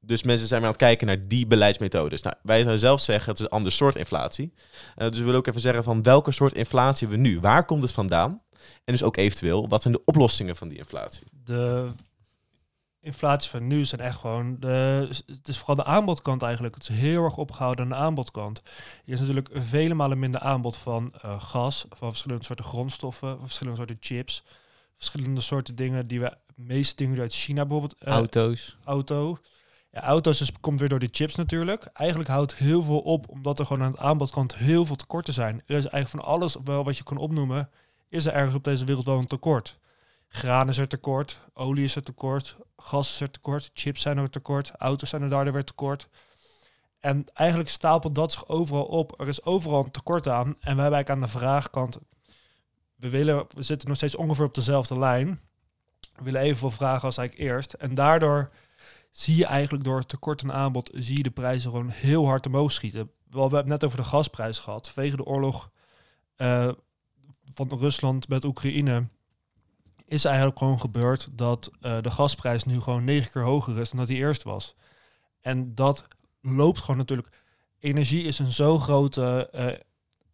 Dus mensen zijn maar aan het kijken naar die beleidsmethodes. Nou, wij zouden zelf zeggen, het is een ander soort inflatie. Uh, dus we willen ook even zeggen van welke soort inflatie we nu. Waar komt het vandaan? En dus ook eventueel, wat zijn de oplossingen van die inflatie? De inflatie van nu zijn echt gewoon de, het is vooral de aanbodkant eigenlijk. Het is heel erg opgehouden aan de aanbodkant. Er is natuurlijk vele malen minder aanbod van uh, gas, van verschillende soorten grondstoffen, verschillende soorten chips, verschillende soorten dingen die we meeste dingen uit China bijvoorbeeld. Uh, Auto's. Auto. Ja, auto's dus komt weer door de chips natuurlijk. Eigenlijk houdt heel veel op, omdat er gewoon aan het aanbodkant heel veel tekorten zijn. Er is eigenlijk van alles wel wat je kan opnoemen, is er ergens op deze wereld wel een tekort. Graan is er tekort, olie is er tekort, gas is er tekort, chips zijn er tekort, auto's zijn er daardoor weer tekort. En eigenlijk stapelt dat zich overal op. Er is overal een tekort aan. En wij hebben eigenlijk aan de vraagkant, we, willen, we zitten nog steeds ongeveer op dezelfde lijn. We willen evenveel vragen als eigenlijk eerst. En daardoor zie je eigenlijk door tekort en aanbod, zie je de prijzen gewoon heel hard omhoog schieten. We hebben het net over de gasprijs gehad. Vanwege de oorlog uh, van Rusland met Oekraïne is eigenlijk gewoon gebeurd dat uh, de gasprijs nu gewoon negen keer hoger is dan dat die eerst was. En dat loopt gewoon natuurlijk. Energie is een zo grote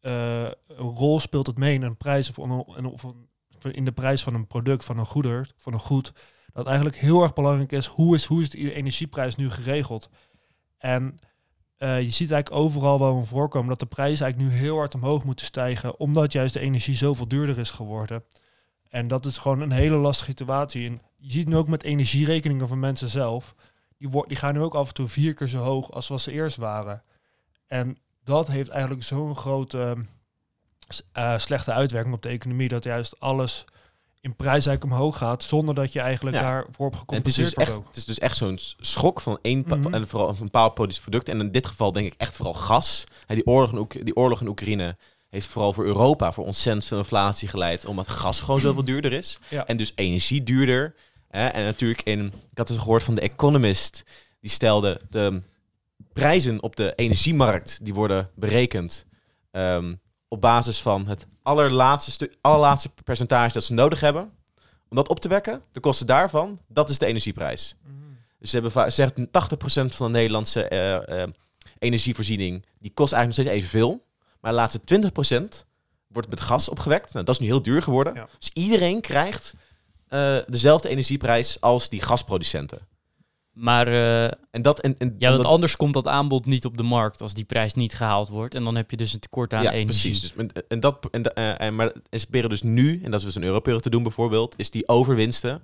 uh, uh, rol speelt het mee in een prijs of een, in de prijs van een product, van een goeder, van een goed. Dat eigenlijk heel erg belangrijk is hoe is, hoe is de energieprijs nu geregeld. En je ziet eigenlijk overal wel een voorkomen dat de prijzen eigenlijk nu heel hard omhoog moeten stijgen, omdat juist de energie zoveel duurder is geworden. En dat is gewoon een hele lastige situatie. En je ziet nu ook met energierekeningen van mensen zelf. Die, wordt, die gaan nu ook af en toe vier keer zo hoog als wat ze eerst waren. En dat heeft eigenlijk zo'n grote uh, slechte uitwerking op de economie. Dat juist alles in prijs eigenlijk omhoog gaat. Zonder dat je eigenlijk ja. daarvoor op gecompenseerd wordt. Het, het is dus echt zo'n schok van één mm -hmm. en vooral een bepaald product. En in dit geval denk ik echt vooral gas. die, oorlog in die oorlog in Oekraïne heeft vooral voor Europa voor ontzettend veel inflatie geleid, omdat gas gewoon zoveel duurder is. Ja. En dus energie duurder. Hè? En natuurlijk in, ik had het gehoord van de Economist, die stelde de prijzen op de energiemarkt, die worden berekend um, op basis van het allerlaatste, allerlaatste percentage dat ze nodig hebben om dat op te wekken. De kosten daarvan, dat is de energieprijs. Mm. Dus ze hebben zegt 80% van de Nederlandse uh, uh, energievoorziening, die kost eigenlijk nog steeds evenveel. Maar de laatste 20% wordt met gas opgewekt. Nou, dat is nu heel duur geworden. Ja. Dus iedereen krijgt uh, dezelfde energieprijs als die gasproducenten. Maar uh, en dat, en, en, ja, want dat, anders komt dat aanbod niet op de markt als die prijs niet gehaald wordt. En dan heb je dus een tekort aan ja, energie. precies. Dus, en, en dat, en, uh, en, maar en ze proberen dus nu, en dat is dus een Europero te doen bijvoorbeeld, is die overwinsten.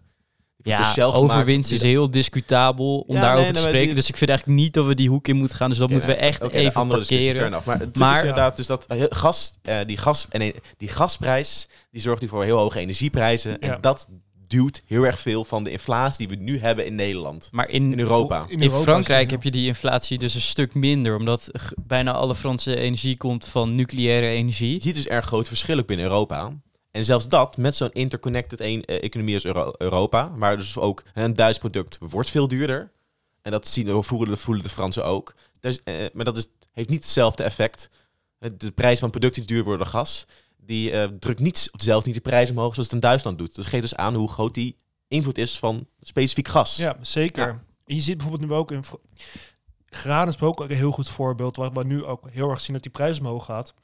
Ja, dus zelf overwinst gemaakt, is heel discutabel om Ja, daarover nee, te spreken. die- Dus ik vind eigenlijk niet dat we die hoek in moeten gaan. Dus dat moeten we echt oké, even andere parkeren. Maar het Maar- is inderdaad dus dat eh, gas, eh, die, gas, en nee, die gasprijs, die zorgt nu voor heel hoge energieprijzen. Ja. En dat duwt heel erg veel van de inflatie die we nu hebben in Nederland. Maar in, In Europa. in, Europa Frankrijk heb je die inflatie dus een stuk minder. Omdat bijna alle Franse energie komt van nucleaire energie. Je ziet dus erg groot verschil ook binnen Europa. En zelfs dat, met zo'n interconnected een, eh, economie als Euro- Europa, waar dus ook een Duits product wordt veel duurder. En dat zien voelen, de, voelen de Fransen ook. Dus, eh, maar dat is, heeft niet hetzelfde effect. Eh, De prijs van producten die duur worden, gas, die eh, drukt niet dezelfde niet de prijs omhoog zoals het in Duitsland doet. Dus geeft dus aan hoe groot die invloed is van specifiek gas. Ja, zeker. Ja. En je ziet bijvoorbeeld nu ook in... Graan is ook een heel goed voorbeeld, waar we nu ook heel erg zien dat die prijs omhoog gaat.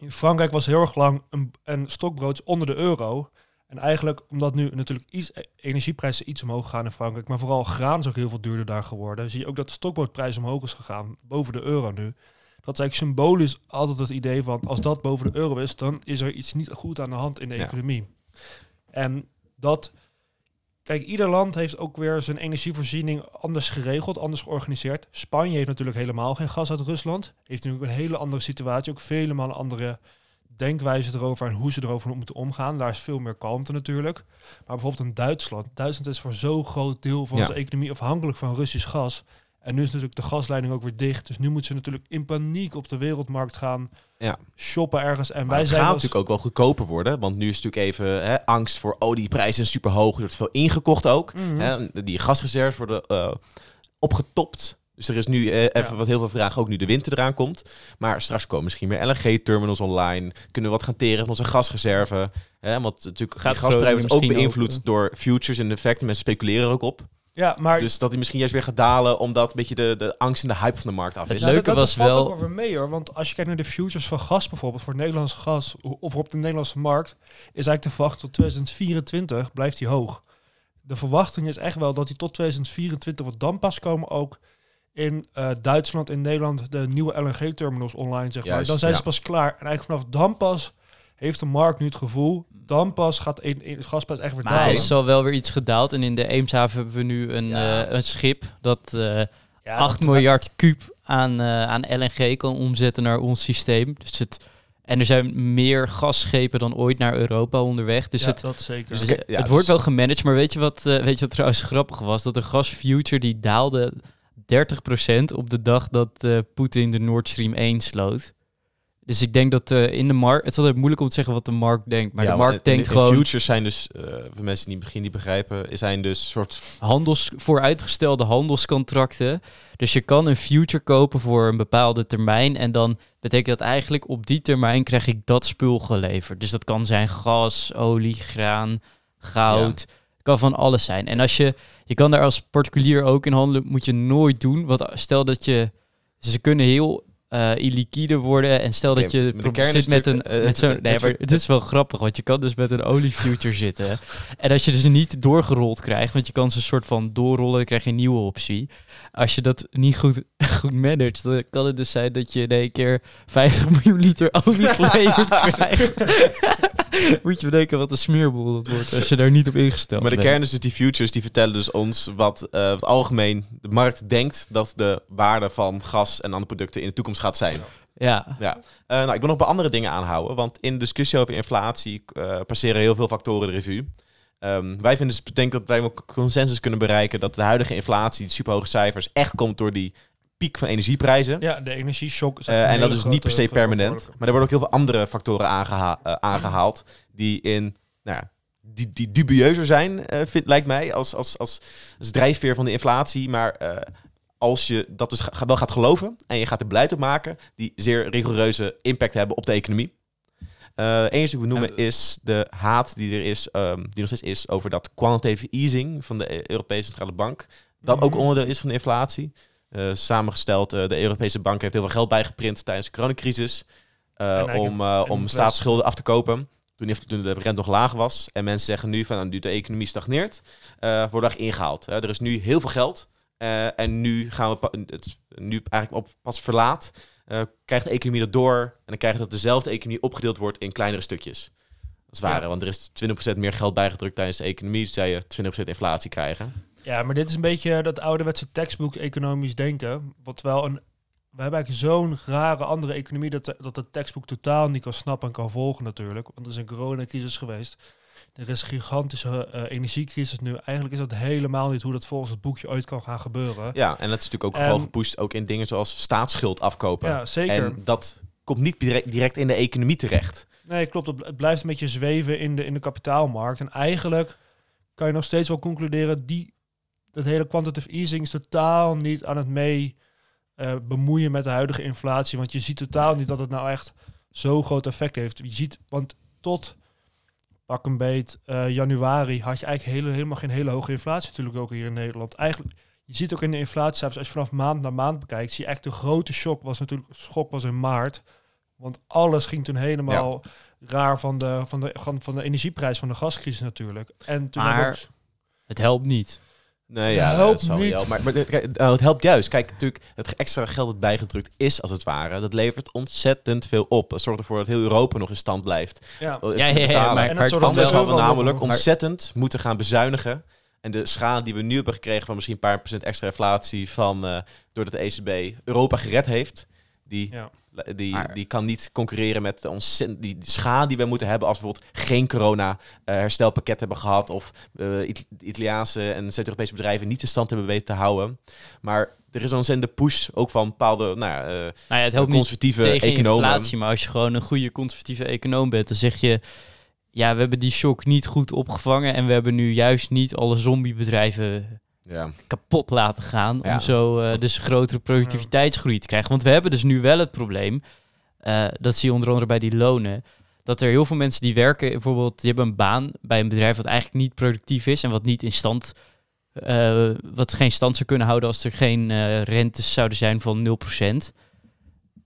In Frankrijk was heel erg lang een, een stokbrood onder de euro. En eigenlijk, omdat nu natuurlijk iets, energieprijzen iets omhoog gaan in Frankrijk, maar vooral graan is ook heel veel duurder daar geworden, zie je ook dat de stokbroodprijs omhoog is gegaan, boven de euro nu. Dat is eigenlijk symbolisch altijd het idee van, als dat boven de euro is, dan is er iets niet goed aan de hand in de Ja. economie. En dat, kijk, ieder land heeft ook weer zijn energievoorziening anders geregeld, anders georganiseerd. Spanje heeft natuurlijk helemaal geen gas uit Rusland. Heeft natuurlijk een hele andere situatie, ook vele malen andere denkwijze erover en hoe ze erover moeten omgaan. Daar is veel meer kalmte natuurlijk. Maar bijvoorbeeld in Duitsland. Duitsland is voor zo'n groot deel van Ja. onze economie afhankelijk van Russisch gas. En nu is natuurlijk de gasleiding ook weer dicht. Dus nu moeten ze natuurlijk in paniek op de wereldmarkt gaan Ja. shoppen ergens. En Maar wij het zijn gaat als- natuurlijk ook wel goedkoper worden. Want nu is natuurlijk even hè, angst voor, oh die prijzen zijn super hoog. Er wordt veel ingekocht ook. Mhm. Hè, die gasreserves worden eh, opgetopt. Dus er is nu eh, even Ja. wat heel veel vragen, ook nu de winter eraan komt. Maar straks komen misschien meer LNG-terminals online. Kunnen we wat gaan teren van onze gasreserve. Hè, want natuurlijk Gaat gasprijs ook beïnvloed ook, door futures en effecten. Mensen speculeren er ook op. Ja, maar Dus dat hij misschien juist weer gaat dalen, omdat een beetje de, de angst en de hype van de markt af Het is. Leuke dat, dat was valt wel- ook weer mee hoor. Want als je kijkt naar de futures van gas bijvoorbeeld, voor het Nederlandse gas of op de Nederlandse markt, is eigenlijk de verwachting tot 2024 blijft die hoog. De verwachting is echt wel dat die tot 2024, want dan pas komen ook in eh, Duitsland en Nederland de nieuwe LNG-terminals online, zeg maar. Juist, Dan zijn ze pas klaar. En eigenlijk vanaf dan pas heeft de markt nu het gevoel, dan pas gaat een, gasprijs echt weer Maar hij is al wel weer iets gedaald. En in de Eemshaven hebben we nu een, Ja. eh, een schip dat eh Ja, 8 dat- miljard kuub aan, eh, aan LNG kan omzetten naar ons systeem. Dus het, en er zijn meer gasschepen dan ooit naar Europa onderweg. Dus ja, het, dat zeker. dus het, het dus- wordt wel gemanaged. Maar weet je wat, eh, weet je wat trouwens grappig was? Dat de gasfuture die daalde 30% op de dag dat eh, Poetin de Nord Stream 1 sloot. Dus ik denk dat eh, in de markt... Het is altijd moeilijk om te zeggen wat de markt denkt. Maar Ja, de markt en- en denkt de gewoon... Futures zijn dus, eh, voor mensen die misschien niet begrijpen, zijn dus soort... handels, vooruitgestelde handelscontracten. Dus je kan een future kopen voor een bepaalde termijn. En dan betekent dat eigenlijk op die termijn krijg ik dat spul geleverd. Dus dat kan zijn gas, olie, graan, goud. Kan van alles zijn. En als je, je kan daar als particulier ook in handelen, moet je nooit doen. Want stel dat je, ze kunnen heel eh illiquide worden. En stel dat je zit met een, natuurlijk, eh, met nee, maar het is wel grappig, want je kan dus met een oliefuture zitten. En als je dus niet doorgerold krijgt, want je kan ze een soort van doorrollen, dan krijg je een nieuwe optie. Als je dat niet goed, goed managt, dan kan het dus zijn dat je in één keer 50 miljoen liter olie geleverd krijgt. Moet je bedenken wat een smeerboel dat wordt als je daar niet op ingesteld Maar de bent. kern is dus die futures, die vertellen dus ons wat eh, het algemeen de markt denkt dat de waarde van gas en andere producten in de toekomst gaat zijn. Ja, Ja. Eh, nou, ik wil nog bij andere dingen aanhouden, want in de discussie over inflatie eh, passeren heel veel factoren de revue. Ehm, wij vinden, dus- denk dat wij ook consensus kunnen bereiken dat de huidige inflatie, die superhoge cijfers, echt komt door die piek van energieprijzen. Ja, de energieshock Eh, een en dat is niet per se permanent. Maar er worden ook heel veel andere factoren aangeha- eh, aangehaald die in, nou ja, die, die dubieuzer zijn, eh, vind, lijkt mij, als, als, als, als drijfveer van de inflatie. Maar eh, als je dat dus ga- wel gaat geloven en je gaat er beleid op maken, die zeer rigoureuze impact hebben op de economie. Eh Eén die we noemen En- is de haat die er is, ehm, die nog steeds is over dat quantitative easing van de Europese Centrale Bank. Dat ook Mhm. onderdeel is van de inflatie. Eh, samengesteld, eh, de Europese Bank heeft heel veel geld bijgeprint tijdens de coronacrisis. eh, om, om staatsschulden af te kopen. Toen, de rente nog laag was. En mensen zeggen nu van nou, nu de economie stagneert, eh wordt er echt ingehaald. Er is nu heel veel geld. en nu gaan we het nu eigenlijk op pas verlaat. krijgt de economie dat door. En dan krijg je dat dezelfde economie opgedeeld wordt in kleinere stukjes. Dat is waar, Ja. want er is 20% meer geld bijgedrukt tijdens de economie. Dus zou je 20% inflatie krijgen. Ja, maar dit is een beetje dat ouderwetse tekstboek economisch denken. Wat wel een. We hebben eigenlijk zo'n rare andere economie dat, dat het tekstboek totaal niet kan snappen en kan volgen natuurlijk. Want er is een coronacrisis geweest. Er is een gigantische eh, energiecrisis nu. Eigenlijk is dat helemaal niet hoe dat volgens het boekje ooit kan gaan gebeuren. Ja, en dat is natuurlijk ook En- gewoon gepusht ook in dingen zoals staatsschuld afkopen. Ja, zeker. En dat komt niet direct, in de economie terecht. Nee, klopt. Het, het blijft een beetje zweven in de, in de kapitaalmarkt. En eigenlijk kan je nog steeds wel concluderen, die, dat hele quantitative easing is totaal niet aan het mee eh, bemoeien met de huidige inflatie. Want je ziet totaal niet dat het nou echt zo groot effect heeft. Je ziet, want tot pak een beet eh, januari had je eigenlijk hele, helemaal geen hele hoge inflatie natuurlijk ook hier in Nederland. Eigenlijk, je ziet ook in de inflatiecijfers, als je vanaf maand naar maand bekijkt, zie je echt de grote shock was natuurlijk, schok was in maart. Want alles ging toen helemaal raar van de, van, de, van, de energieprijs van de gascrisis natuurlijk. En toen Maar- ook- het helpt niet. Nee, Het ja, helpt dat niet. Maar, maar kijk, nou, het helpt juist. Kijk, natuurlijk, het extra geld dat bijgedrukt is, als het ware, dat levert ontzettend veel op. Dat zorgt ervoor dat heel Europa nog in stand blijft. ja, Oh, Ja, ja, maar- en maar dat het Anders we namelijk ontzettend moeten gaan bezuinigen. En de schade die we nu hebben gekregen van misschien een paar procent extra inflatie van, eh, doordat de ECB Europa gered heeft, die, Ja. Die, Maar- die kan niet concurreren met de ontzettend, die, schade die we moeten hebben als we bijvoorbeeld geen corona eh, herstelpakket hebben gehad of eh, It- Italiaanse en Zuid-Europese bedrijven niet de stand hebben weten te houden. Maar er is een ontzettende push ook van bepaalde nou ja, eh, Nou ja, het helpt niet conservatieve tegen economen. inflatie. Maar als je gewoon een goede conservatieve econoom bent, dan zeg je... Ja, we hebben die shock niet goed opgevangen. En we hebben nu juist niet alle zombiebedrijven Ja. kapot laten gaan. Ja. Om zo eh, dus grotere productiviteitsgroei te krijgen. Want we hebben dus nu wel het probleem. eh, dat zie je onder andere bij die lonen. Dat er heel veel mensen die werken, bijvoorbeeld, die hebben een baan bij een bedrijf wat eigenlijk niet productief is en wat niet in stand eh, wat geen stand zou kunnen houden als er geen rentes zouden zijn van 0%.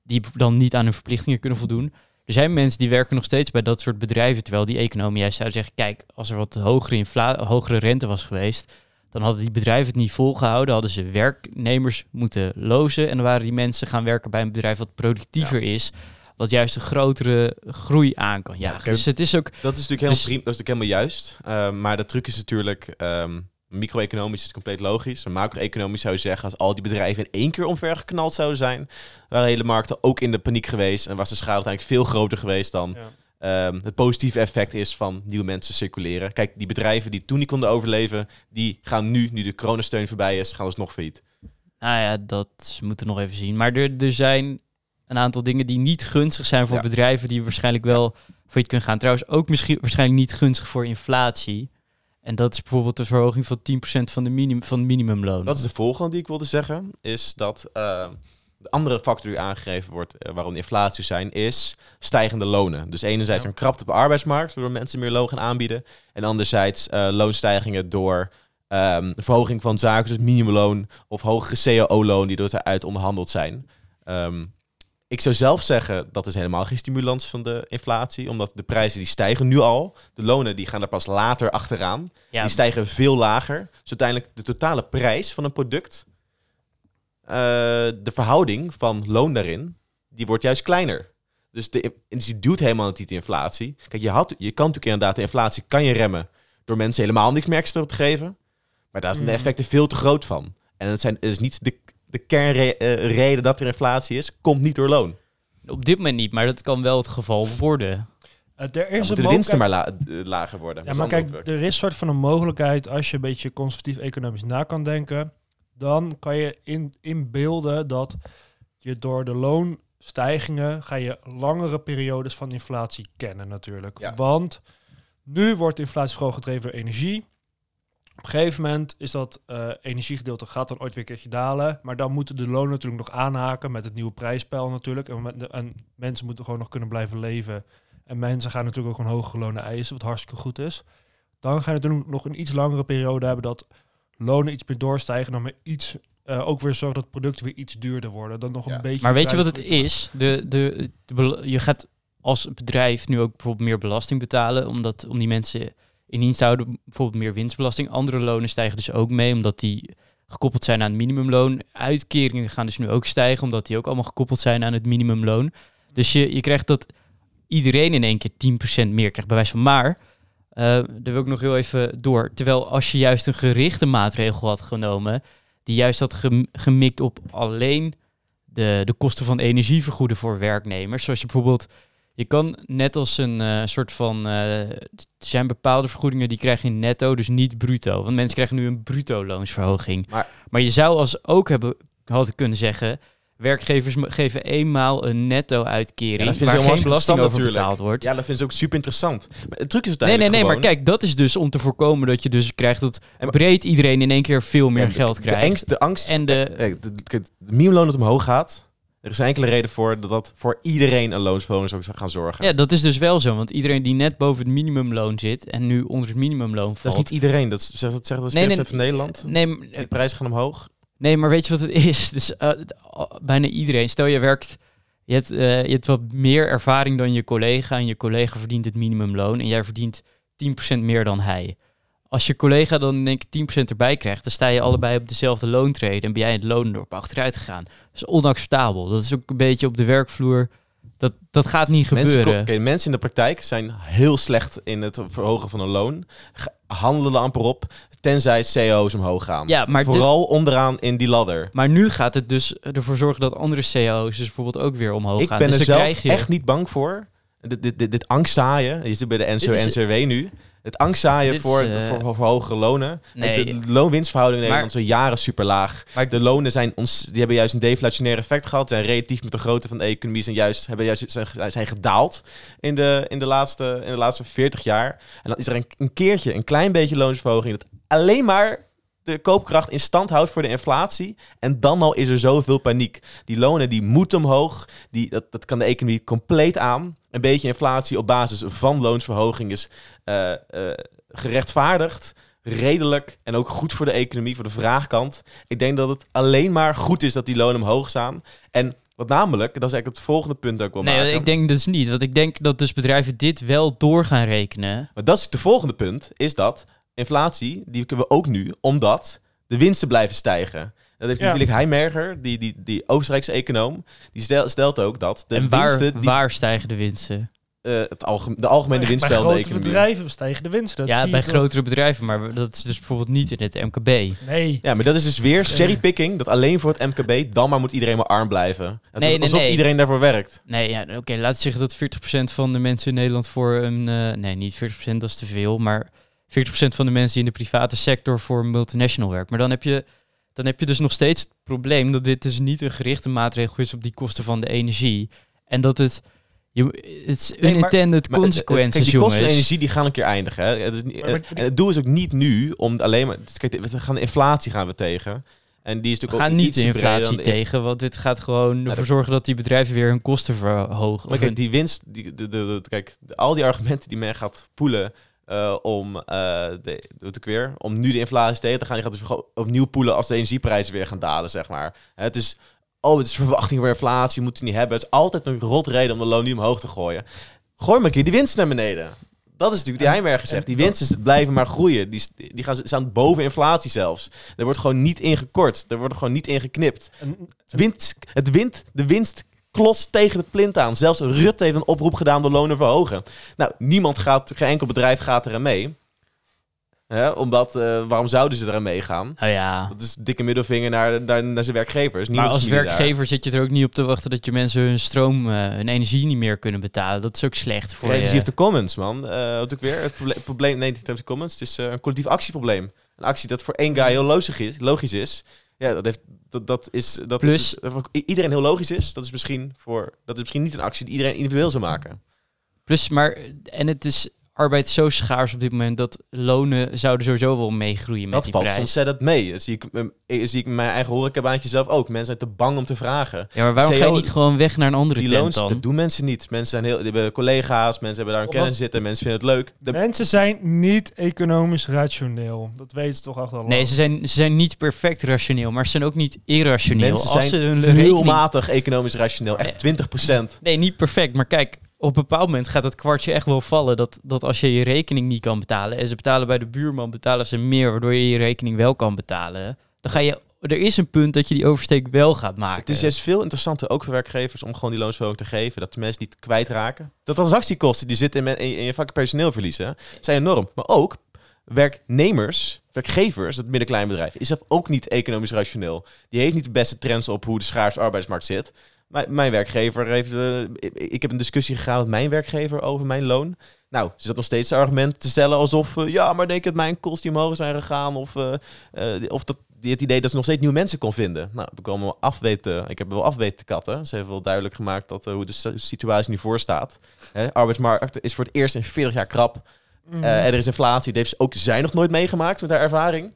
Die dan niet aan hun verplichtingen kunnen voldoen. Er zijn mensen die werken nog steeds bij dat soort bedrijven, terwijl die economie juist zouden zeggen, kijk, als er wat hogere, hogere rente was geweest, dan hadden die bedrijven het niet volgehouden, hadden ze werknemers moeten lozen en dan waren die mensen gaan werken bij een bedrijf wat productiever is, wat juist een grotere groei aan kan jagen. Dus het is ook, Dat is natuurlijk helemaal, Dus- prima- dat is natuurlijk helemaal juist. Ehm, maar de truc is natuurlijk... ehm, Micro-economisch is het compleet logisch. Macro-economisch zou je zeggen... als al die bedrijven in één keer omvergeknald zouden zijn... waren hele markten ook in de paniek geweest... en was de schade uiteindelijk veel groter geweest dan... Ja. Ehm, het positieve effect is van nieuwe mensen circuleren. Kijk, die bedrijven die toen niet konden overleven... die gaan nu, nu de coronasteun voorbij is... gaan dus nog failliet. nou ja, dat moeten we nog even zien. Maar er, er zijn een aantal dingen die niet gunstig zijn voor Ja. bedrijven die waarschijnlijk wel failliet kunnen gaan. Trouwens ook misschien waarschijnlijk niet gunstig voor inflatie. En dat is bijvoorbeeld de verhoging van 10% van, de minim, van het minimumloon. Dat is de volgende die ik wilde zeggen. Is dat ehm, de andere factor die aangegeven wordt eh, waarom de inflatie zijn, is stijgende lonen. Dus enerzijds Ja. een krapte op de arbeidsmarkt, waardoor mensen meer loon gaan aanbieden. En anderzijds eh, loonstijgingen door ehm, verhoging van zaken zoals minimumloon of hogere cao-loon die door eruit onderhandeld zijn. Ehm, ik zou zelf zeggen dat is helemaal geen stimulans van de inflatie, omdat de prijzen die stijgen nu al. De lonen die gaan er pas later achteraan. ja, Die stijgen veel lager. Dus uiteindelijk de totale prijs van een product, de verhouding van loon daarin, die wordt juist kleiner. Dus de, dus die doet helemaal niet die inflatie. Kijk, je, had, je kan natuurlijk inderdaad de inflatie kan je remmen door mensen helemaal niks meer extra te geven. Maar daar zijn de Mhm. effecten veel te groot van. En het, zijn, het is niet de, de kernreden dat er inflatie is, komt niet door loon. op dit moment niet, maar dat kan wel het geval worden. Eh, er is de winsten maar la- eh, lager worden. Ja, maar kijk, er is een soort van een mogelijkheid als je een beetje conservatief economisch na kan denken. Dan kan je in, inbeelden dat je door de loonstijgingen ga je langere periodes van inflatie kennen natuurlijk. Ja. Want nu wordt inflatie vooral gedreven door energie. Op een gegeven moment is dat eh, energiegedeelte gaat dan ooit weer een keertje dalen. Maar dan moeten de lonen natuurlijk nog aanhaken met het nieuwe prijsspel natuurlijk. En, met de- en mensen moeten gewoon nog kunnen blijven leven. En mensen gaan natuurlijk ook gewoon hogere lonen eisen, wat hartstikke goed is. Dan ga je natuurlijk nog een iets langere periode hebben dat lonen iets meer doorstijgen. Dan weer iets, eh, ook weer zorgen dat producten weer iets duurder worden. Dan nog Ja. een beetje. Maar weet je wat het is? De, de, je gaat als bedrijf nu ook bijvoorbeeld meer belasting betalen, omdat om die mensen in dienst te houden, bijvoorbeeld meer winstbelasting. Andere lonen stijgen dus ook mee, omdat die gekoppeld zijn aan het minimumloon. Uitkeringen gaan dus nu ook stijgen, omdat die ook allemaal gekoppeld zijn aan het minimumloon. Dus je, je krijgt dat iedereen in één keer 10% meer krijgt, bij wijze van maar. Eh daar wil ik nog heel even door. Terwijl als je juist een gerichte maatregel had genomen, die juist had gem- gemikt op alleen de, de kosten van energie vergoeden voor werknemers. Zoals je bijvoorbeeld, je kan net als een eh, soort van, eh, er zijn bepaalde vergoedingen die krijg je netto, dus niet bruto. Want mensen krijgen nu een bruto loonsverhoging. Maar- Maar, je zou als ook hebben hadden kunnen zeggen, werkgevers geven eenmaal een netto Ja, uitkering dat waar geen belasting over natuurlijk. betaald wordt. Ja, dat vinden ze ook super interessant. Maar het truc is Nee, nee, uiteindelijk nee, maar kijk, dat is dus om te voorkomen dat je dus krijgt dat breed iedereen in één keer veel meer Ja, de- geld de, krijgt. angst, de angst En de, Kijk, de, de, de minimumloon dat omhoog gaat. Er is enkele reden voor dat dat voor iedereen een loonsverhoging zou gaan zorgen. Ja, dat is dus wel zo. Want iedereen die net boven het minimumloon zit en nu onder het minimumloon valt. dat is niet iedereen. Dat zegt dat, zegt dat is Nee, nee, 40% van Nederland. Nee, De prijzen gaan omhoog. Nee, maar weet je wat het is? Dus eh, bijna iedereen. Stel je werkt, je hebt, eh, je hebt wat meer ervaring dan je collega. En je collega verdient het minimumloon. En jij verdient 10% meer dan hij. Als je collega dan één keer 10% erbij krijgt, dan sta je allebei op dezelfde loontrede. En ben jij het loondorp achteruit gegaan. Dat is onacceptabel. Dat is ook een beetje op de werkvloer. Dat, dat gaat niet Mensen, gebeuren. mensen in de praktijk zijn heel slecht in het verhogen van een loon. Handelen amper op, tenzij CO's omhoog gaan. Ja, maar dit- Vooral onderaan in die ladder. Maar nu gaat het dus ervoor zorgen dat andere CEO's dus bijvoorbeeld ook weer omhoog Ik gaan. ben dus er zelf je... echt niet bang voor. Dit, dit, dit, dit angstzaaien, je zit bij de NCO is- NCW nu. Het angstzaaien is, eh, voor, voor, voor hogere lonen. Nee. De, de loonwinstverhouding in Nederland is al jaren super laag. Maar- de lonen zijn ons, die hebben juist een deflationair effect gehad. Zijn relatief met de grootte van de economie zijn juist, hebben juist, zijn, zijn gedaald in de, in, de laatste, in de laatste 40 jaar. En dan is er een, een keertje, een klein beetje loonsverhoging. Dat alleen maar de koopkracht in stand houdt voor de inflatie. En dan al is er zoveel paniek. Die lonen die moeten omhoog. Die, dat, dat kan de economie compleet aan. Een beetje inflatie op basis van loonsverhoging is eh, eh, gerechtvaardigd. redelijk en ook goed voor de economie, voor de vraagkant. Ik denk dat het alleen maar goed is dat die lonen omhoog staan. En wat namelijk, dat is eigenlijk het volgende punt dat ik wil Nee, maken. ik denk dus niet. Want ik denk dat dus bedrijven dit wel door gaan rekenen. Maar dat is het volgende punt, is dat inflatie, die kunnen we ook nu, omdat de winsten blijven stijgen. Dat heeft Ja. Felix Heimberger, die, die, die Oostenrijkse econoom, die stel- stelt ook dat de en waar, winsten, die, waar stijgen de winsten? eh, het de algemene Bij winstspel in de grote economie. bedrijven stijgen de winsten. Dat ja, zie bij je toch? grotere bedrijven, maar dat is dus bijvoorbeeld niet in het MKB. Nee. Ja, maar dat is dus weer cherrypicking, dat alleen voor het MKB, dan maar moet iedereen maar arm blijven. Het Nee, is nee, alsof nee. iedereen daarvoor werkt. Nee, ja, oké, laten we zeggen dat 40% van de mensen in Nederland voor een... eh, nee, niet 40%, dat is te veel, maar 40% van de mensen die in de private sector voor een multinational werken. Maar dan heb je, dan heb je dus nog steeds het probleem dat dit dus niet een gerichte maatregel is op die kosten van de energie. En dat het... Je, het is Nee, unintended Maar, eh, consequences, kijk, die kosten van energie die gaan een keer eindigen. Hè. Het, is niet, Maar- maar- en het doel is ook niet nu om alleen maar... Kijk, we gaan de inflatie gaan we tegen. En die is We natuurlijk gaan ook niet de inflatie dan de tegen, want dit gaat gewoon ervoor zorgen dat die bedrijven weer hun kosten verhogen. Maar Of kijk, die winst, die, de, de, de- kijk, al die argumenten die men gaat poelen eh, om, eh de, doe ik weer, om nu de inflatie tegen te gaan, die gaat dus opnieuw poelen als de energieprijzen weer gaan dalen, zeg maar. Het is, oh, het is verwachting voor inflatie, moeten we niet hebben. Het is altijd een rot reden om de loon nu omhoog te gooien. Gooi maar een keer die winst naar beneden. Dat is natuurlijk die Heimberger zegt. Die winsten blijven maar groeien. Die, die gaan, staan boven inflatie zelfs. Er wordt gewoon niet ingekort. Er wordt gewoon niet ingeknipt. Het wint, het wint, de winst klost tegen de plint aan. Zelfs Rutte heeft een oproep gedaan om de lonen verhogen. Nou, niemand gaat, geen enkel bedrijf gaat eraan mee. Hè, omdat, eh, waarom zouden ze eraan meegaan? Nou ja, Dat is dikke middelvinger naar, naar, naar zijn werkgevers. maar Niemand als is familie werkgever zit je er ook niet op te wachten dat je mensen hun stroom, eh, hun energie niet meer kunnen betalen. Dat is ook slecht voor Energy je. of the Commons, man. Eh wat ook weer? Het proble- probleem, nee, niet of the Commons. Het is een collectief actieprobleem. Een actie dat voor één guy heel logisch is. Logisch is. Ja, dat, heeft, dat, dat is... Dat Plus- iedereen heel logisch is. Dat is, misschien voor, dat is misschien niet een actie die iedereen individueel zou maken. Plus, maar, en het is arbeid zo schaars op dit moment dat lonen zouden sowieso wel meegroeien met Dat die valt prijs. ontzettend mee. Dat zie ik, eh, zie ik mijn eigen horecabaantje zelf ook. Mensen zijn te bang om te vragen. Ja, maar waarom ga je niet gewoon weg naar een andere Die tent loons, dan? dat doen mensen niet. Mensen zijn heel, die hebben collega's, mensen hebben daar een kennis zitten, mensen vinden het leuk. De, Mensen zijn niet economisch rationeel. Dat weten ze toch lang. Nee, ze zijn, ze zijn niet perfect rationeel, maar ze zijn ook niet irrationeel. Mensen Als zijn ze hun heel rekening... matig economisch rationeel. Echt Ja. 20%. Nee, niet perfect, maar kijk, op een bepaald moment gaat het kwartje echt wel vallen dat, dat als je je rekening niet kan betalen en ze betalen bij de buurman, betalen ze meer, waardoor je je rekening wel kan betalen, dan ga je... Er is een punt dat je die oversteek wel gaat maken. Het is juist veel interessanter, ook voor werkgevers, om gewoon die loonsverhoging te geven. Dat de mensen niet kwijtraken. De transactiekosten die zitten in, in, je- in je vak personeel verliezen, zijn enorm. Maar ook werknemers, werkgevers, het middenkleinbedrijf, is zelf ook niet economisch rationeel. Die heeft niet de beste trends op hoe de schaarse arbeidsmarkt zit. Mijn, mijn werkgever heeft... eh, ik, ik heb een discussie gegaan met mijn werkgever over mijn loon. Nou, ze zat nog steeds het argument te stellen alsof... eh, ja, maar denk dat mijn kosten die omhoog zijn gegaan. Of, eh, of dat, het idee dat ze nog steeds nieuwe mensen kon vinden. Nou, ik allemaal afweten. Ik heb wel afweten te katten. Ze heeft wel duidelijk gemaakt dat, hoe de situatie nu voor staat. Hè, arbeidsmarkt is voor het eerst in 40 jaar krap. Mhm. Er is inflatie. Dat heeft ook zij nog nooit meegemaakt met haar ervaring.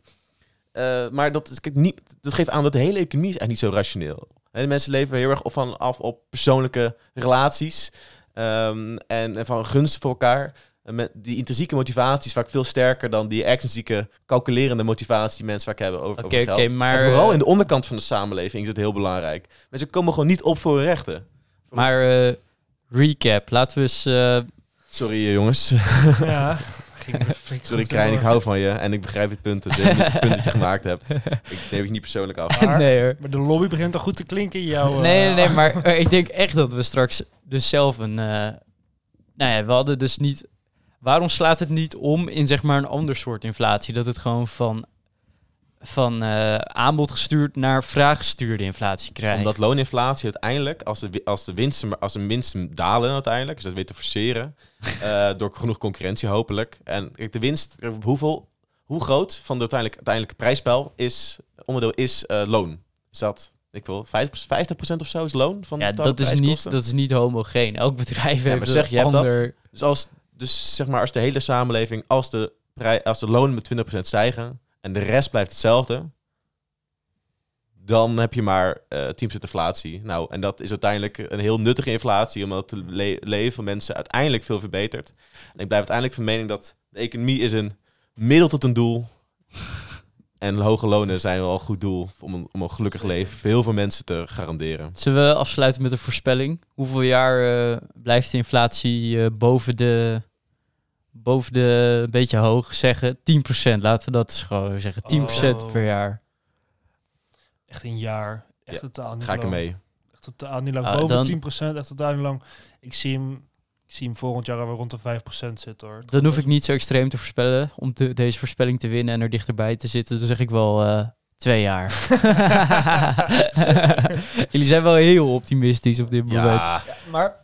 Maar dat, is- kijk, niet, dat geeft aan dat de hele economie is eigenlijk niet zo rationeel. De mensen leven heel erg van af op persoonlijke relaties. ehm, en, en van gunst voor elkaar. En met die intrinsieke motivatie is vaak veel sterker dan die extrinsieke calculerende motivatie die mensen vaak hebben over, Oké, over geld. maar, en vooral in de onderkant van de samenleving is het heel belangrijk. Mensen komen gewoon niet op voor hun rechten. Maar eh, recap, laten we eens... eh, Sorry eh, jongens. ja. Ging Sorry Krijn, ik hou van je. En ik begrijp het punt, het, het punt dat je gemaakt hebt. Ik neem het niet persoonlijk af. Maar- nee hoor. Maar de lobby begint al goed te klinken in jouw... eh, Nee, nee, nee, maar eh, ik denk echt dat we straks dus zelf een... eh, nou ja, we hadden dus niet... Waarom slaat het niet om in zeg maar een ander soort inflatie? Dat het gewoon van, van eh, aanbod gestuurd naar vraag gestuurde inflatie krijgt. Omdat looninflatie uiteindelijk, als de, als de winsten, als de winsten dalen uiteindelijk, dus dat weet te forceren, eh, door genoeg concurrentie hopelijk. En kijk, de winst, hoeveel, hoe groot van de uiteindelijk, uiteindelijke prijsspel is, onderdeel is eh, loon? Is dat, ik wil 50%, of zo is loon? Van ja, de dat is, niet, dat is niet homogeen. Elk bedrijf maar heeft zeg, een je hebt dat? ander... Dus, als, dus zeg maar, als de hele samenleving, als de, als de lonen met 20% stijgen en de rest blijft hetzelfde, dan heb je maar eh 10% inflatie. Nou, en dat is uiteindelijk een heel nuttige inflatie, omdat het le- leven van mensen uiteindelijk veel verbetert. En ik blijf uiteindelijk van mening dat de economie is een middel tot een doel En hoge lonen zijn wel een goed doel om een, om een gelukkig leven voor heel veel mensen te garanderen. Zullen we afsluiten met een voorspelling? Hoeveel jaar eh, blijft de inflatie eh, boven de... Boven de, een beetje hoog zeggen, 10%. Laten we dat eens gewoon zeggen. 10% Oh. per jaar. Echt een jaar. Echt Ja, totaal niet Ga ik lang. ermee. Echt totaal niet lang. Ah, Boven dan- 10%, echt totaal niet lang. Ik zie hem, ik zie hem volgend jaar alweer rond de 5% zitten hoor. Dan hoef ik niet zo extreem te voorspellen om de- deze voorspelling te winnen en er dichterbij te zitten. Dan zeg ik wel eh, twee jaar. Jullie zijn wel heel optimistisch op dit moment. Ja, Maar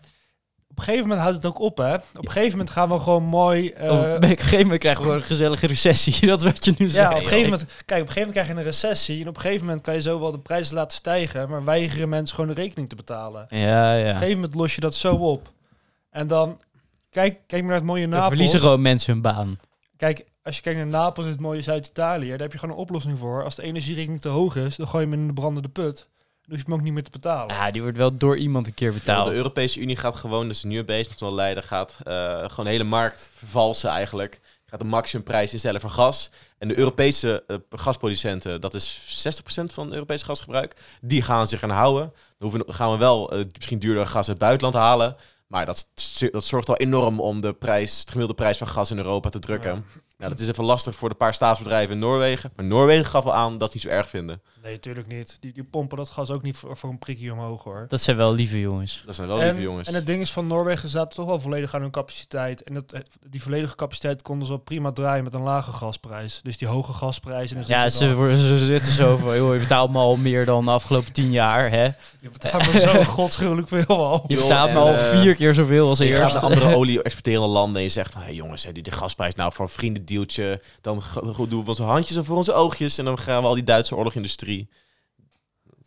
op een gegeven moment houdt het ook op hè. Op een gegeven moment gaan we gewoon mooi... eh, op een gegeven moment krijgen we gewoon een gezellige recessie. Dat is wat je nu ja, zegt. op een gegeven moment, kijk, op een gegeven moment krijg je een recessie. En op een gegeven moment kan je zo wel de prijzen laten stijgen. Maar weigeren mensen gewoon de rekening te betalen. Op Ja, een ja. gegeven moment los je dat zo op. En dan, kijk, kijk maar naar het mooie Napels. verliezen gewoon mensen hun baan. Kijk, als je kijkt naar Napels, het mooie Zuid-Italië, daar heb je gewoon een oplossing voor. Als de energierekening te hoog is, dan gooi je hem in de brandende put. Dan hoef je hem ook niet meer te betalen. Ja, die wordt wel door iemand een keer betaald. de Europese Unie gaat gewoon, dus nu bezig met zo'n leider, gaat eh, gewoon de hele markt vervalsen eigenlijk. Gaat de maximumprijs instellen voor gas. En de Europese eh, gasproducenten, dat is 60% van het Europese gasgebruik, die gaan zich aan houden. Dan hoeven, gaan we wel eh, misschien duurder gas uit het buitenland halen. Maar dat, dat zorgt wel enorm om de, prijs, de gemiddelde prijs van gas in Europa te drukken. Nou, dat is even lastig voor de paar staatsbedrijven in Noorwegen. Maar Noorwegen gaf wel aan dat ze niet zo erg vinden. Nee, natuurlijk niet. Die, die pompen dat gas ook niet voor, voor een prikje omhoog hoor. Dat zijn wel lieve jongens. Dat zijn wel en, lieve jongens. en het ding is van Noorwegen zaten toch wel volledig aan hun capaciteit. En dat, die volledige capaciteit konden ze wel prima draaien met een lage gasprijs. Dus die hoge gasprijs. En dan Ja, je ze, worden- ze zitten zo van, joh, je betaalt me al meer dan de afgelopen tien jaar, hè? Je betaalt me zo godschuwelijk veel al. Je betaalt me al eh, vier keer zoveel als En je gaat eerst. naar andere olie-exporterende landen en je zegt van... Hé hey jongens, hè, die de gasprijs nou voor een vriendendeeltje. Dan doen we onze handjes en voor onze oogjes. En dan gaan we al die Duitse oorlogindustrie.